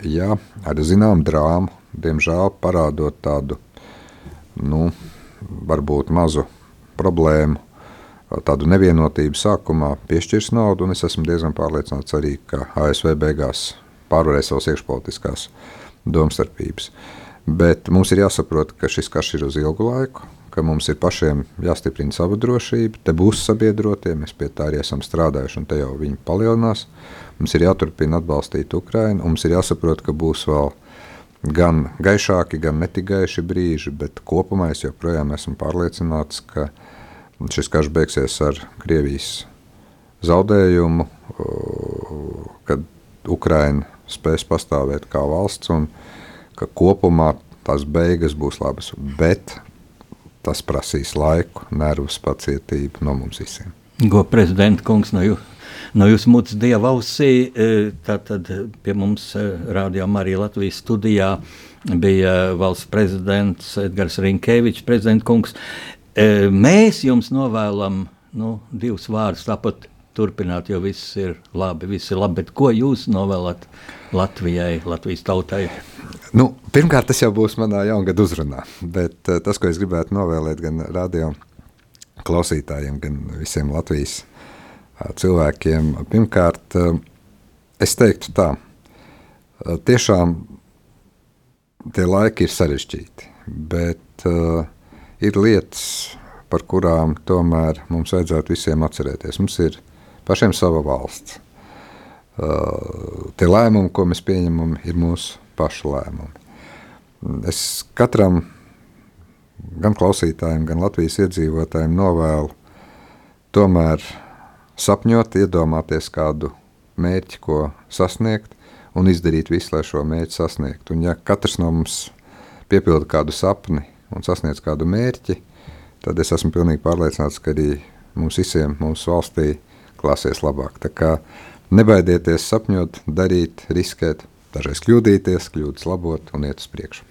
jā, ar zināmu drāmu, diemžēl parādot tādu, nu, varbūt mazu problēmu, tādu nevienotību sākumā piešķirs naudu, un es esmu diezgan pārliecināts arī, ka ASV beigās pārvarēs savas iekšpolitiskās domstarpības. Bet mums ir jāsaprot, ka šis karš ir uz ilgu laiku, ka mums ir pašiem jāstiprina sava drošība, te būs sabiedrotie, mēs pie tā arī esam strādājuši, un te jau viņi palielinās. Mums ir jāturpina atbalstīt Ukrainu, mums ir jāsaprot, ka būs vēl gan gaišāki, gan netik gaiši brīži, bet kopumā es joprojām esmu pārliecināts, ka šis karš beigsies ar Krievijas zaudējumu, kad Ukraina spēs pastāvēt kā valsts un ka kopumā tās beigas būs labas. Bet tas prasīs laiku, nervus, pacietību no mums visiem. Go prezidenta kungs no jūsu. No jūsu mutes dieva ausī, e, tātad pie mums e, rādījām arī Latvijas studijā bija valsts prezidents Edgars Rinkevičs, prezidenta kungs. E, mēs jums novēlam nu, divus vārdus, tāpat turpināt, jo viss ir labi, viss ir labi, ko jūs novēlat Latvijai, Latvijas tautai? Nu, pirmkārt, tas jau būs manā jaungada uzrunā, bet tas, ko es gribētu novēlēt gan radio klausītājiem, gan visiem Latvijas cilvēkiem, pirmkārt, uh, es teiktu tā, uh, tiešām tie laiki ir sarežģīti, bet uh, ir lietas, par kurām tomēr mums vajadzētu visiem atcerēties. Mums ir pašiem sava valsts. Uh, tie lēmumi, ko mēs pieņemam, ir mūsu pašu lēmumi. Es katram, gan klausītājiem, gan Latvijas iedzīvotājiem novēlu tomēr sapņot, iedomāties kādu mērķi, ko sasniegt, un izdarīt visu, lai šo mērķi sasniegtu. Un ja katrs no mums piepilda kādu sapni un sasniedz kādu mērķi, tad es esmu pilnīgi pārliecināts, ka arī mums visiem, mūsu valstī, klāsies labāk. Tā kā nebaidieties sapņot, darīt, riskēt, dažreiz kļūdīties, kļūdas labot un iet uz priekšu.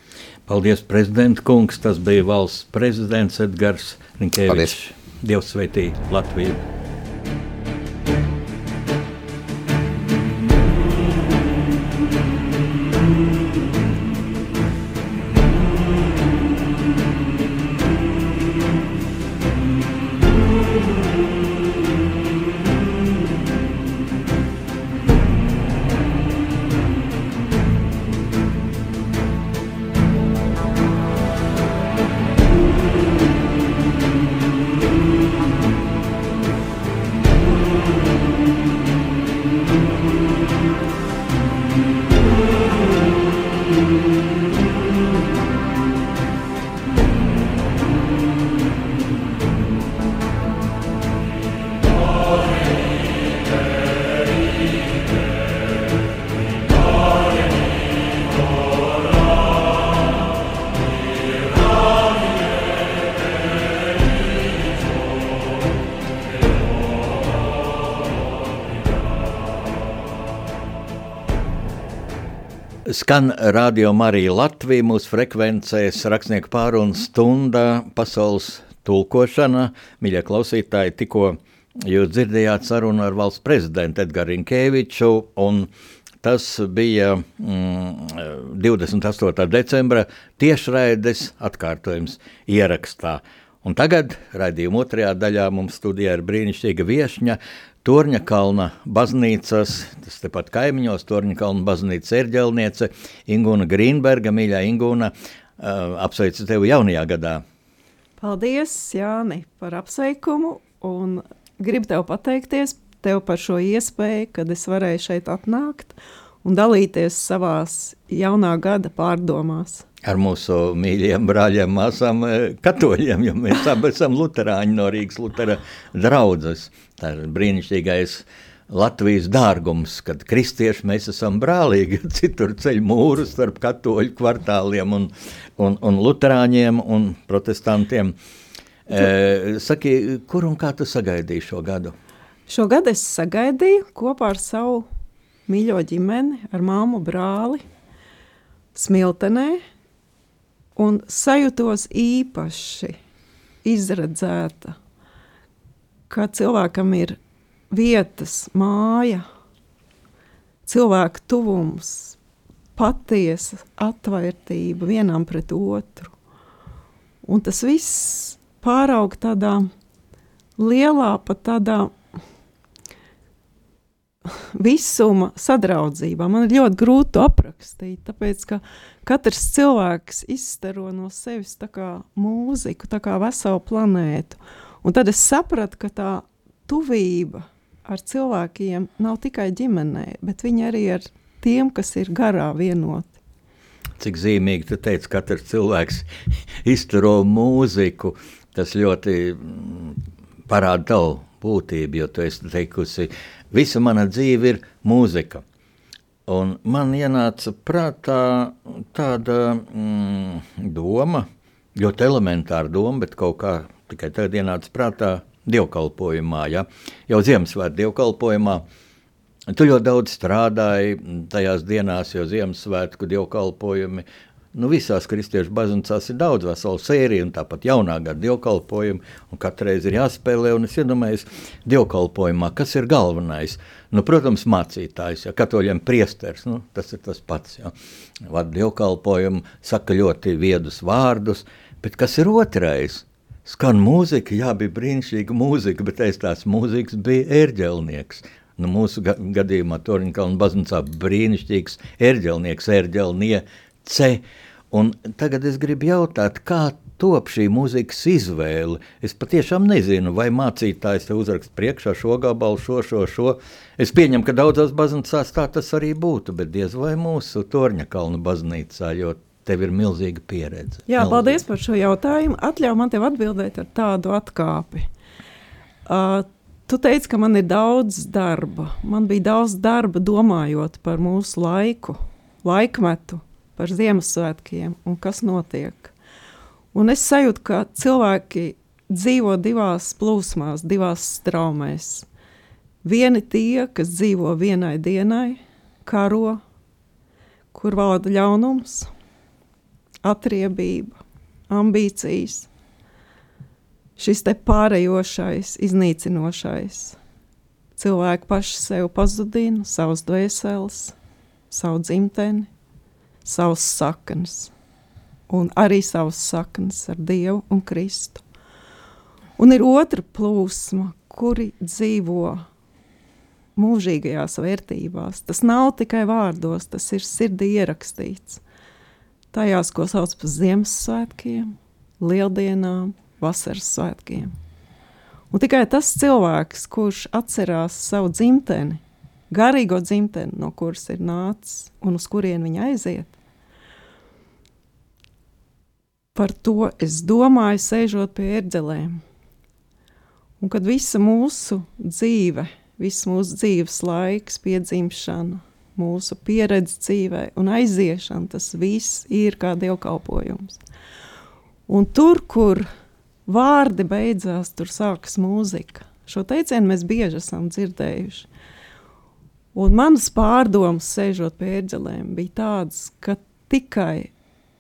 Paldies, prezidenta kungs. Tas bija valsts prezidents Edgars Rinkevičs. Dievs sveitī Latviju! Skan radio Marija Latvija, mūsu frekvencēs rakstnieku pārunu stunda, pasaules tulkošana. Mīļie klausītāji, tikko jūs dzirdējāt sarunu ar valsts prezidentu Edgars Rinkēviču, un tas bija mm, 28. decembra tiešraides atkārtojums ierakstā. Un tagad raidījuma otrajā daļā mums studijā ir brīnišķīga viesņa, Torņa kalna baznīcas, tas tepat kaimiņos, Torņa kalna baznīcas ērģelniece Ingūna Grīnberga, mīļā Ingūna, apsveicu tevi jaunajā gadā. Paldies, Jāni, par apsveikumu un gribu tev pateikties tev par šo iespēju, kad es varēju šeit atnākt un dalīties savās jaunā gada pārdomās ar mūsu mīļajiem brāļiem, māsām, katoļiem, jo mēs abi esam luterāņi no Rīgas Lutera draudzes. Tā ir brīnišķīgais Latvijas dārgums, kad kristieši mēs esam brālīgi, citur ceļ mūru starp katoļu kvartāliem un, un, un luterāņiem un protestantiem. E, saki, kur un kā tu sagaidīji šo gadu? Šo gadu es sagaidīju kopā ar savu mīļo ģimeni, ar māmu brāli, Smiltenē, un sajūtos īpaši izredzēta, ka cilvēkam ir vietas, māja, cilvēka tuvums, patiesa atvērtība vienam pret otru. Un tas viss pārauga tādā lielā, pat tādā visuma sadraudzībā. Man ir ļoti grūti aprakstīt, tāpēc ka katrs cilvēks izstaro no sevis mūziku, tā kā veselu planētu. Un tad es sapratu, ka tā tuvība ar cilvēkiem nav tikai ģimenē, bet viņi arī ar tiem, kas ir garā vienoti. Cik zīmīgi tu teici, ka katrs cilvēks izturo mūziku. tas ļoti mm, parāda tavu būtību, jo tu esi teikusi, visa mana dzīve ir mūzika. Un man ienāca prātā tāda mm, doma, ļoti elementāra doma, bet kaut kā tikai tagad ienāca prātā dievkalpojumā. Ja? Jau Ziemassvētku dievkalpojumā tu ļoti daudz strādāji tajās dienās, jo Ziemassvētku dievkalpojumi Nu, visās kristiešu baznīcās ir daudz veselu sēriju, un tāpat jaunā gada dievkalpojumu, un katru reizi ir jāspēlē. Es iedomājos, dievkalpojumā, kas ir galvenais. Nu, protams, mācītājs, ja katoļiem priesteris, nu, tas ir tas pats. Ja. Vada dievkalpojumu, saka ļoti viedus vārdus, bet kas ir otrais? Skan mūzika, jā, bija brīnišķīga mūzika, bet aiz tās mūzikas bija ērģelnieks. Nu, mūsu ga gadījumā Torņkalna baznīcā brīnišķīgs ērģelnieks, ērģelniece. Un tagad es gribu jautāt, kā top šī mūzikas izvēle. Es patiešām nezinu, vai mācītājs te uzrakst priekšā šo gabalu, šo, šo, šo. Es pieņemu, ka daudzās baznīcās tā tas arī būtu, bet diez vai mūsu Torņa kalna baznīcā, jo tev ir milzīga pieredze. Jā, milzīga. paldies par šo jautājumu. Atļauj man tev atbildēt ar tādu atkāpi. Uh, tu teici, ka man ir daudz darba. Man bija daudz darba domājot par mūsu laiku, laikmetu par Ziemassvētkiem un kas notiek. Un es sajūtu, ka cilvēki dzīvo divās plūsmās, divās straumēs. Vieni tie, kas dzīvo vienai dienai, karo, kur valda ļaunums, atriebība, ambīcijas, šis te pārējošais, iznīcinošais. Cilvēki paši sev pazudina, savus dvēseles, savu dzimteni, savas saknes, un arī savas saknes ar Dievu un Kristu. Un ir otra plūsma, kuri dzīvo mūžīgajās vērtībās. Tas nav tikai vārdos, tas ir sirdī ierakstīts. Tajās, ko sauc par Ziemassvētkiem, Lieldienām, Vasaras svētkiem. Un tikai tas cilvēks, kurš atcerās savu dzimteni, garīgo dzimteni, no kuras ir nācis un uz kurien viņa aiziet. Par to es domāju, sēžot pie ērģelēm. Un kad visa mūsu dzīve, viss mūsu dzīves laiks, piedzimšana, mūsu pieredze dzīvē un aiziešana, tas viss ir kā dievkalpojums. Un tur, kur vārdi beidzās, tur sākas mūzika. Šo teicienu mēs bieži esam dzirdējuši. Un manas pārdomas, sēžot pie ērģelēm, bija tādas, ka tikai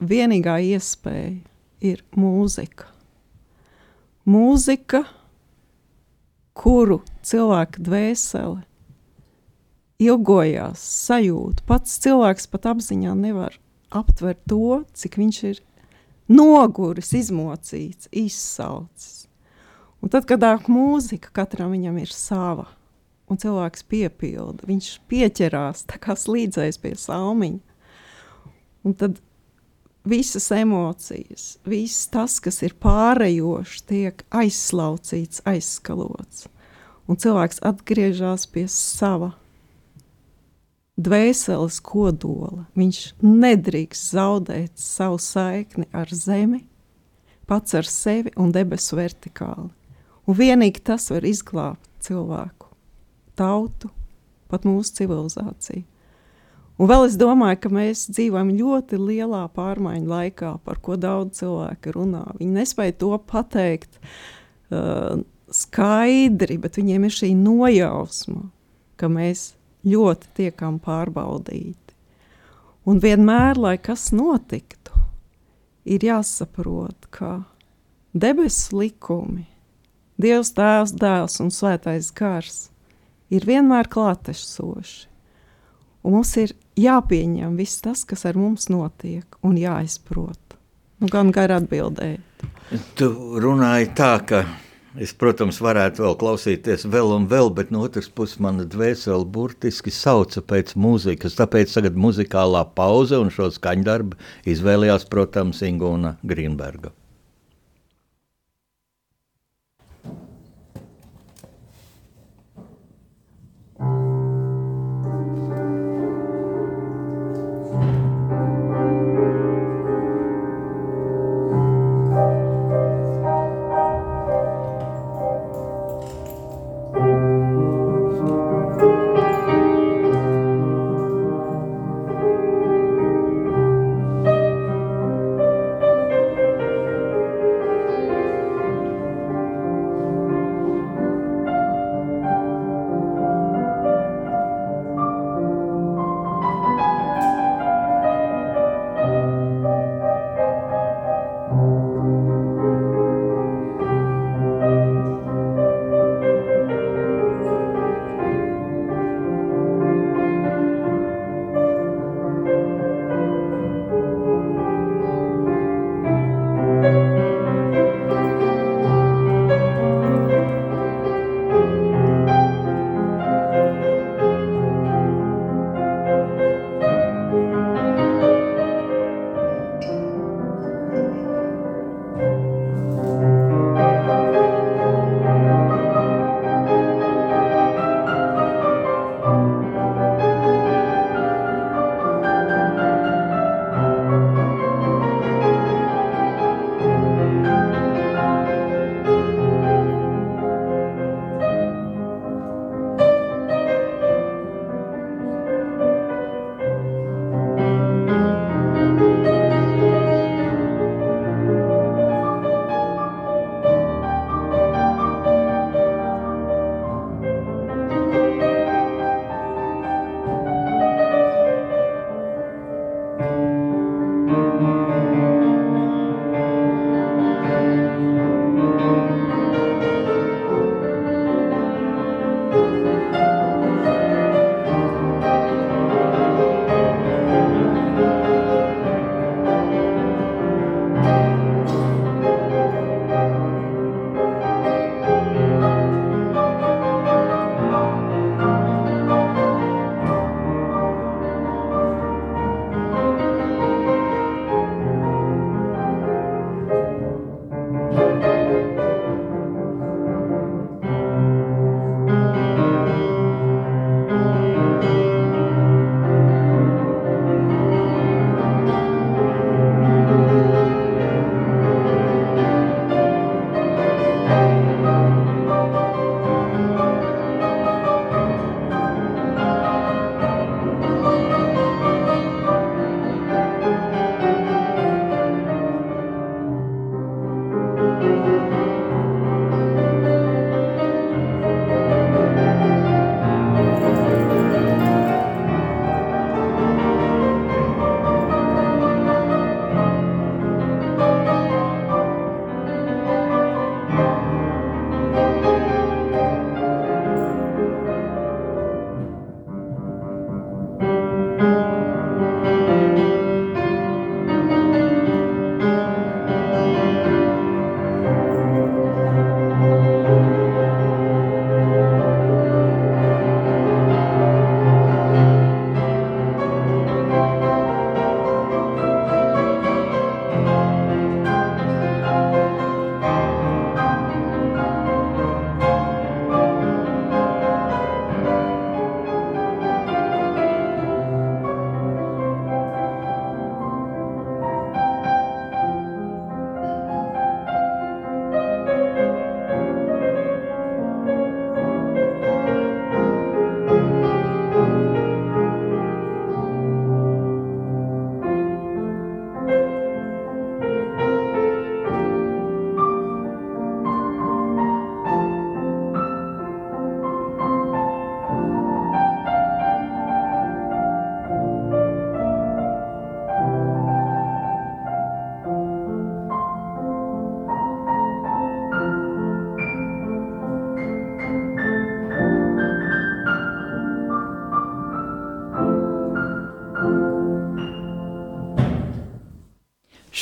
vienīgā iespēja ir mūzika. Mūzika, kuru cilvēka dvēsele ilgojās, sajūt. Pats cilvēks pat apziņā nevar aptvert to, cik viņš ir noguris, izmocīts, izsalcis. Un tad, kad nāk mūzika, katram viņam ir sava un cilvēks piepilda. Viņš pieķerās, kā slīdzējis pie salmiņa. Un tad visas emocijas, viss tas, kas ir pārējošs, tiek aizslaucīts, aizskalots. Un cilvēks atgriežas pie sava dvēseles kodola. Viņš nedrīkst zaudēt savu saikni ar zemi, pats ar sevi un debesu vertikāli. Un vienīgi tas var izglābt cilvēku tautu, pat mūsu civilizāciju. Un vēl es domāju, ka mēs dzīvojam ļoti lielā pārmaiņu laikā, par ko daudz cilvēku runā. Viņi nespēja to pateikt uh, skaidri, bet viņiem ir šī nojausma, ka mēs ļoti tiekam pārbaudīti. Un vienmēr, lai kas notiktu, ir jāsaprot, ka debesu likumi, Dievs, Tēvs, Dēls un Svētais Gars ir vienmēr klātesoši. Un mums ir jāpieņem viss tas, kas ar mums notiek, un jāizprot. Nu, gan gari atbildēt. Tu runāji tā, ka es, protams, varētu vēl klausīties vēl un vēl, bet no otras puses mana dvēsele burtiski sauca pēc mūzikas. Tāpēc tagad muzikālā pauze un šo skaņdarbu izvēlējās, protams, Ingūna Grīnberga.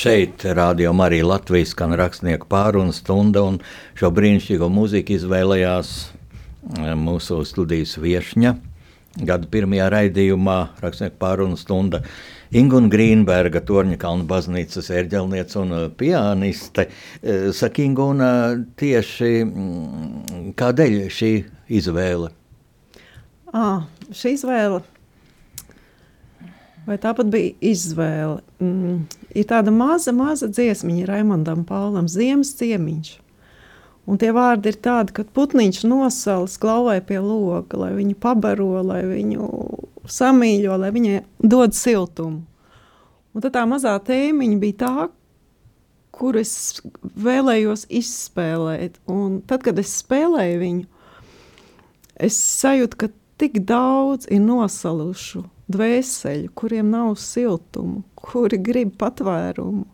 Šeit rādījumā arī Latvijas skan rakstnieku pārunu stunda, un šo brīnišķīgo mūziku izvēlējās eh, mūsu studijas viešņa. Gada pirmajā raidījumā rakstnieku pārunu stunda Ingūna Grīnberga, Torņa Kalna baznīcas ērģelniece un eh, pianiste. Eh, saka, Ingūna, tieši mm, kādēļ šī izvēle? À, šī izvēle Vai tāpat bija izvēle? Mm, ir tāda maza, maza dziesmiņa Raimondam Paulam, Ziemas ciemiņš. Un tie vārdi ir tādi, ka putniņš nosals glauvai pie loga, lai viņu pabaro, lai viņu samīļo, lai viņai dod siltumu. Un tad tā mazā tēmiņa bija tā, kur es vēlējos izspēlēt. Un tad, kad es spēlēju viņu, es sajūtu, ka tik daudz ir nosalušu dvēseli, kuriem nav siltumu, kuri grib patvērumu,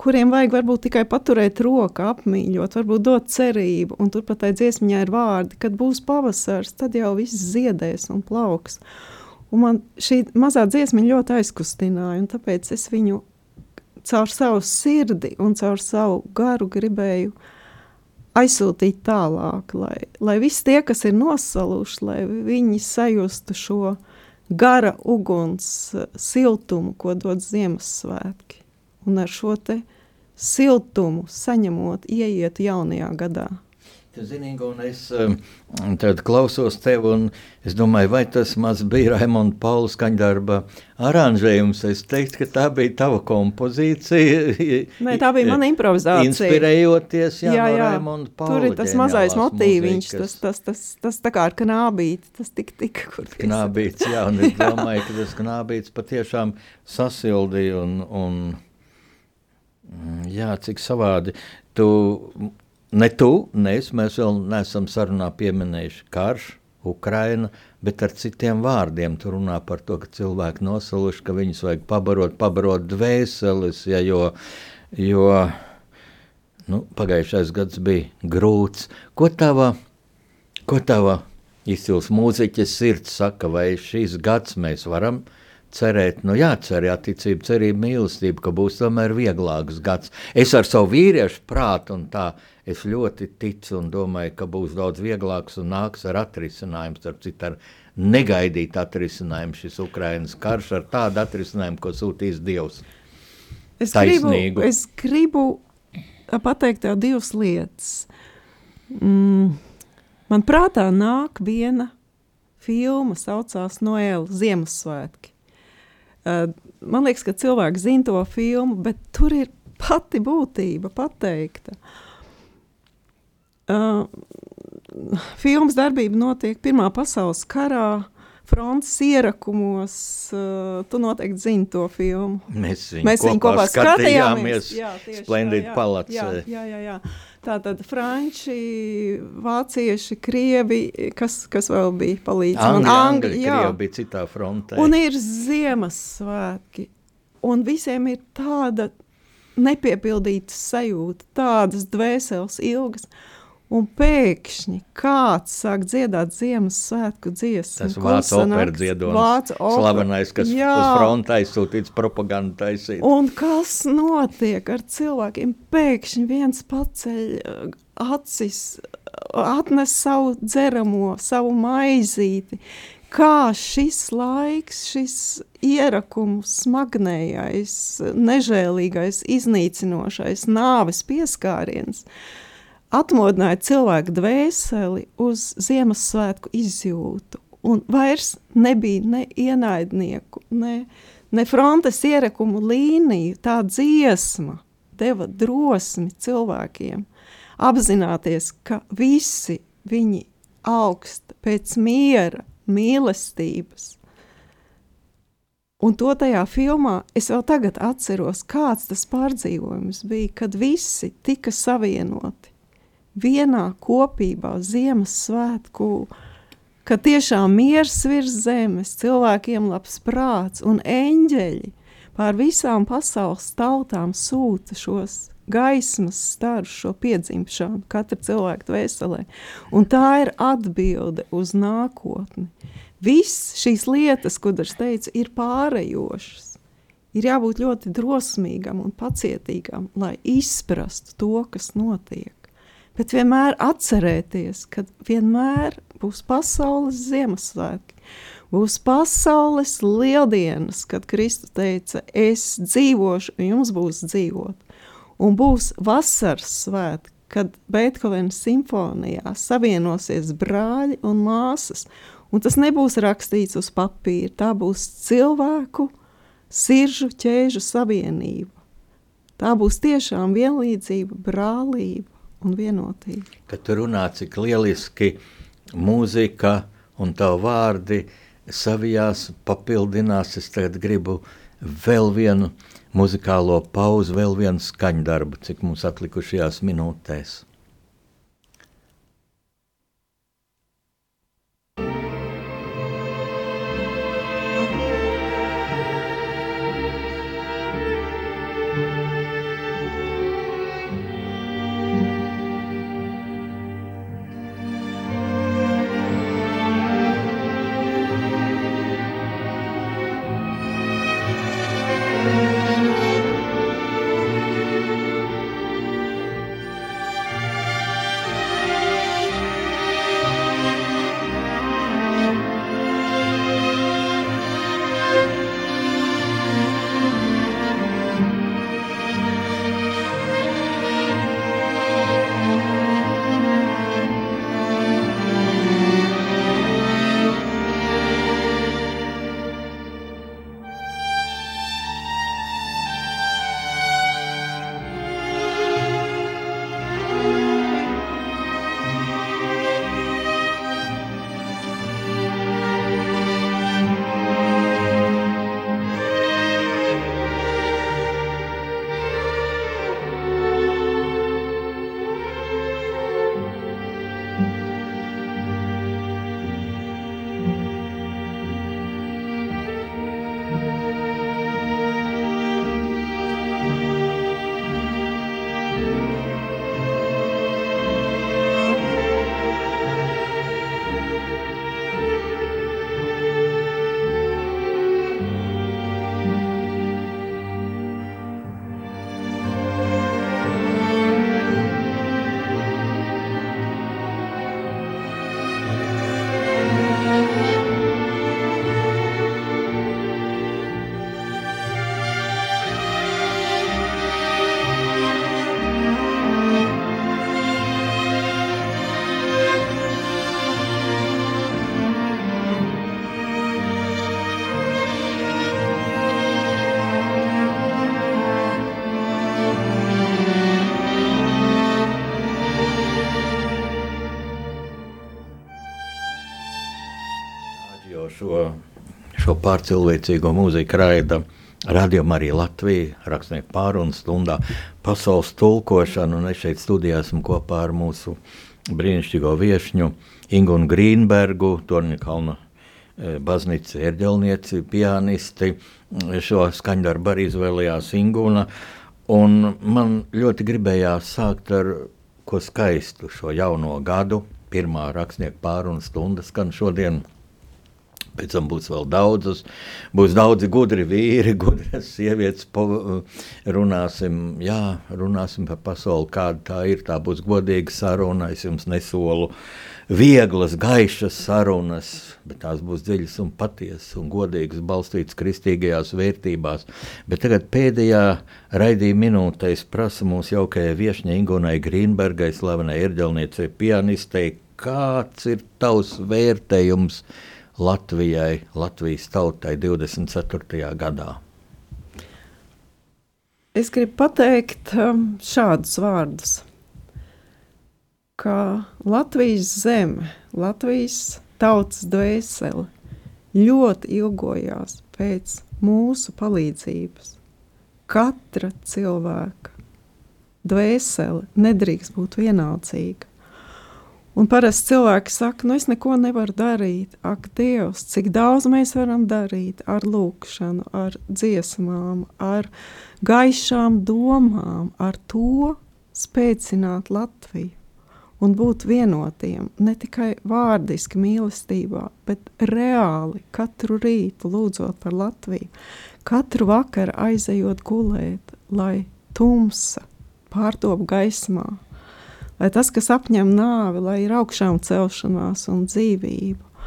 kuriem vajag varbūt tikai paturēt roku, apmīļot, varbūt dot cerību, un turpat tai dziesmiņā ir vārdi, kad būs pavasars, tad jau viss ziedēs un plauks. Un man šī mazā dziesmiņa ļoti aizkustināja, un tāpēc es viņu caur savu sirdi un caur savu garu gribēju aizsūtīt tālāk, lai, lai visi tie, kas ir nosaluši, lai viņi sajustu šo gara uguns siltumu, ko dod Ziemassvētki. Un ar šo siltumu saņemot, ieiet jaunajā gadā. Tu zini, un es um, klausos tevi, un es domāju, vai tas maz bija Raimonda Paula skaņdarba aranžējums. Es teiktu, ka tā bija tava kompozīcija. Nē, tā bija mana improvizācija. Inspirējoties jā, jā, jā. no Raimonda Paula. Tur ir tas mazais motīviņš, tas, tas, tas, tas tā kā ar knābīti, tas tik tik, kur knābīts, jā, un es domāju, ka tas knābīts patiešām sasildīja un, un mm, jā, cik savādi. Tu Ne tu, ne es, mēs vēl neesam sarunā pieminējuši karš, Ukraina, bet ar citiem vārdiem. Tur runā par to, ka cilvēki nosaluši, ka viņus vajag pabarot, pabarot dvēseles, ja, jo, jo nu, pagājušais gads bija grūts. Ko tava, ko tava izcils mūziķis sirds saka, vai šīs gads mēs varam cerēt, nu jācer, atticība, cerība, mīlestība, ka būs tomēr vieglāks gads. Es ar savu vīriešu prātu un tā, es ļoti ticu un domāju, ka būs daudz vieglāks un nāks ar atrisinājumu, starp citu ar negaidīt atrisinājumu šis Ukrainas karš ar tādu atrisinājumu, ko sūtīs Dievs. Es Taisnīgu. gribu, es gribu pateikt tev divas lietas. Mm, man prātā nāk viena filma, saucās Noēla Ziemassvētki. Uh, man liekas, ka cilvēki zina to filmu, bet tur ir pati būtība pateikta. Uh, filmas darbība notiek Pirmā pasaules karā. Frontes ierakumos, uh, tu noteikti zini to filmu. Mēs viņu, Mēs viņu kopā, kopā skatījāmies. Jā, Splendid palats. Jā, jā, jā, jā. Tātad franči, vācieši, krievi, kas, kas vēl bija palīdz. Angļi, angļi, angļi jā. bija citā frontē. Un ir Ziemassvētki. Un visiem ir tāda nepiepildīta sajūta, tādas dvēseles ilgas. Un pēkšņi kāds sāk dziedāt Ziemassvētku dziesmu. Tas vācu operas dziedājums, slavenais, kas jā. uz fronta aizsūtīts propaganda taisīt. Un kas notiek ar cilvēkiem? Pēkšņi viens paceļ uh, acis, atnes savu dzeramo, savu maizīti. Kā šis laiks, šis ierakumu smagnējais, nežēlīgais, iznīcinošais nāves pieskāriens – atmodināja cilvēku dvēseli uz Ziemassvētku izjūtu. Un vairs nebija ne ienaidnieku, ne, ne frontes ierekumu līniju. Tā dziesma deva drosmi cilvēkiem apzināties, ka visi viņi augst pēc miera, mīlestības. Un to tajā filmā es vēl tagad atceros, kāds tas pārdzīvojums bija, kad visi tika savienoti vienā kopībā Ziemassvētku, ka tiešām miers virs zemes, cilvēkiem labs prāts un eņģeļi pār visām pasaules tautām sūta šos gaismas starus, šo piedzimšanu katra cilvēka dvēselē. Un tā ir atbilde uz nākotni. Viss šīs lietas, kuras teicu, ir pārējošas. Ir jābūt ļoti drosmīgam un pacietīgam, lai izprastu to, kas notiek bet vienmēr atcerēties, ka vienmēr būs pasaules Ziemassvētki. Būs pasaules lieldienas, kad Kristus teica, es dzīvošu, un jums būs dzīvot. Un būs vasaras svētki, kad Beethovena simfonijā savienosies brāļi un māsas. Un tas nebūs rakstīts uz papīra, tā būs cilvēku siržu ķēžu savienība. Tā būs tiešām vienlīdzība, brālība un vienotība. Kad tu runā, cik lieliski mūzika un tavu vārdi savijās papildinās, es tagad gribu vēl vienu muzikālo pauzi, vēl vienu skaņdarbu, cik mums atlikušajās minūtēs. Pārcilvēcīgo mūziku raida radījuma arī Latvija, rakstnieku pārunu stundā, pasaules tulkošanu, un es šeit studijā esmu kopā ar mūsu brīnišķīgo viešņu Ingunu Grīnbergu, Torņakalnu e, baznīca ērģelnieci, pianisti. Šo skaņdarbu arī izvēlējās Inguna, un man ļoti gribējās sākt ar ko skaistu šo jauno gadu. Pirmā rakstnieka pārunu stunda skan šodien. Pēc tam būs vēl daudzas, būs daudzi gudri vīri, gudras sievietes. Po, runāsim, jā, runāsim par pasauli, kāda tā ir. Tā būs godīga saruna. Es jums nesolu vieglas, gaišas sarunas, bet tās būs dziļas un patiesas un godīgas, balstītas kristīgajās vērtībās. Bet tagad pēdējā raidījuma minūtē es prasu mūsu jaukajai viesņai Ingunai Grīnbergai, slavenai ierģelniecei, pianistei, kāds ir tavs vērtējums Latvijai, Latvijas tautai 24. gadā? Es gribu pateikt um, šādus vārdus ka Latvijas zeme, Latvijas tautas dvēsele ļoti ilgojās pēc mūsu palīdzības. Katra cilvēka dvēsele nedrīkst būt vienalcīga. Un parasti cilvēki saka, nu es neko nevaru darīt. Ak, Dievs, cik daudz mēs varam darīt ar lūkšanu, ar dziesmām, ar gaišām domām, ar to spēcināt Latviju un būt vienotiem ne tikai vārdiski mīlestībā, bet reāli katru rītu lūdzot par Latviju, katru vakaru aizejot gulēt, lai tumsa pārtop gaismā, lai tas, kas apņem nāvi, lai ir augšām celšanās un dzīvība.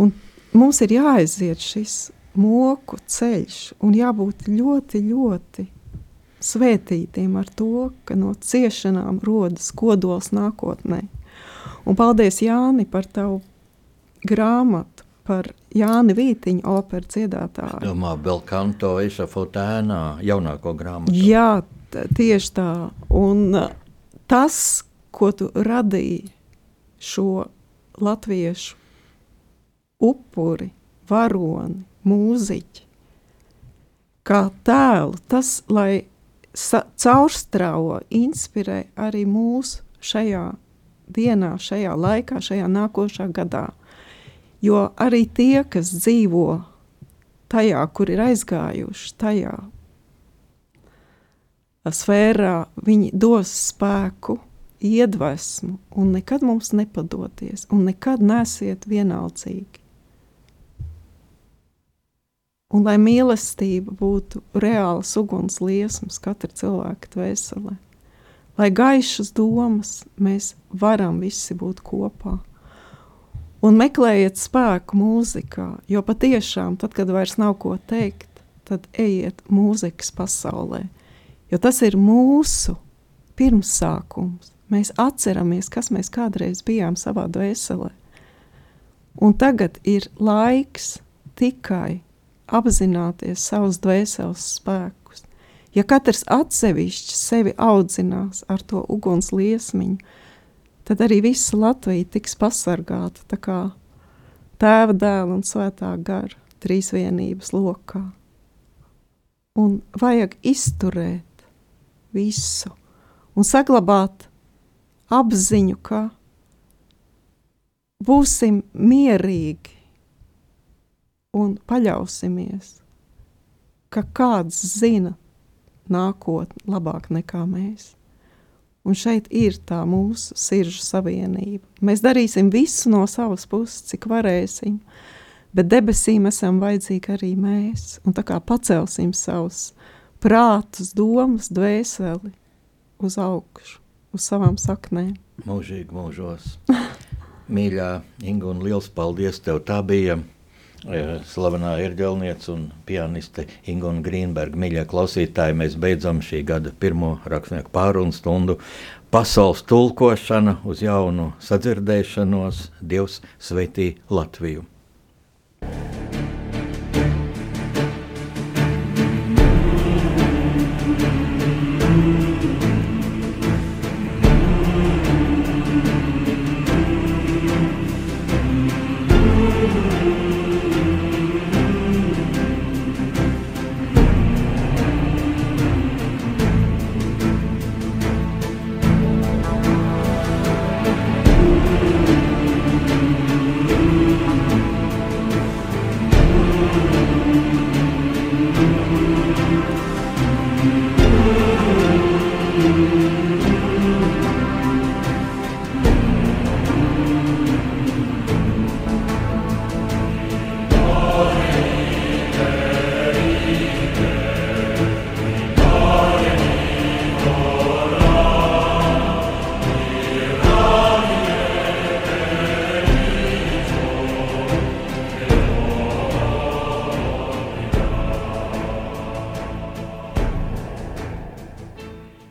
Un mums ir jāaiziet šis moku ceļš un jābūt ļoti, ļoti svētītiem ar to, ka no ciešanām rodas kodols nākotnē. Un paldies Jāni par tavu grāmatu, par Jāni Vītiņu operu dziedātāju. Domā, Belkanto Ešafotēnā jaunāko grāmatu. Jā, tieši tā. Un tas, ko tu radīji šo latviešu upuri, varoni, mūziķi, kā tēlu, tas, lai caurstrāvo, inspirē arī mūs šajā dienā, šajā laikā, šajā nākošā gadā. Jo arī tie, kas dzīvo tajā, kur ir aizgājuši, tajā sfērā, viņi dos spēku, iedvesmu un nekad mums nepadoties, un nekad nesiet vienaldzīgi. Un lai mīlestība būtu reāls uguns liesmas katra cilvēka dvēselē, lai gaišas domas mēs varam visi būt kopā. Un meklējiet spēku mūzikā, jo patiešām, tad, kad vairs nav ko teikt, tad ejiet mūzikas pasaulē, jo tas ir mūsu pirmsākums. Mēs atceramies, kas mēs kādreiz bijām savā dvēselē. Un tagad ir laiks tikai apzināties savus dvēseles spēkus. Ja katrs atsevišķi sevi audzinās ar to uguns liesmiņu, tad arī visa Latvija tiks pasargāta tā kā tēva dēla un svētā gara trīsvienības lokā. Un vajag izturēt visu un saglabāt apziņu, ka būsim mierīgi un paļausimies, ka kāds zina nākotni labāk nekā mēs. Un šeit ir tā mūsu sirdžu savienība. Mēs darīsim visu no savas puses, cik varēsim, bet debesīm esam vajadzīgi arī mēs. Un tā kā pacelsim savus prātus, domas, dvēseli uz augšu, uz savām saknēm. Mūžīgi mūžos. Mīļā Inga, un liels paldies tev! Tā bija slavenā ierģelniece un pianiste Ingūna Grīnberga. Mīļie klausītāji, mēs beidzam šī gada pirmo rakstnieku pārunu stundu. Pasaules tulkošana uz jaunu sadzirdēšanos, Dievs svētī Latviju!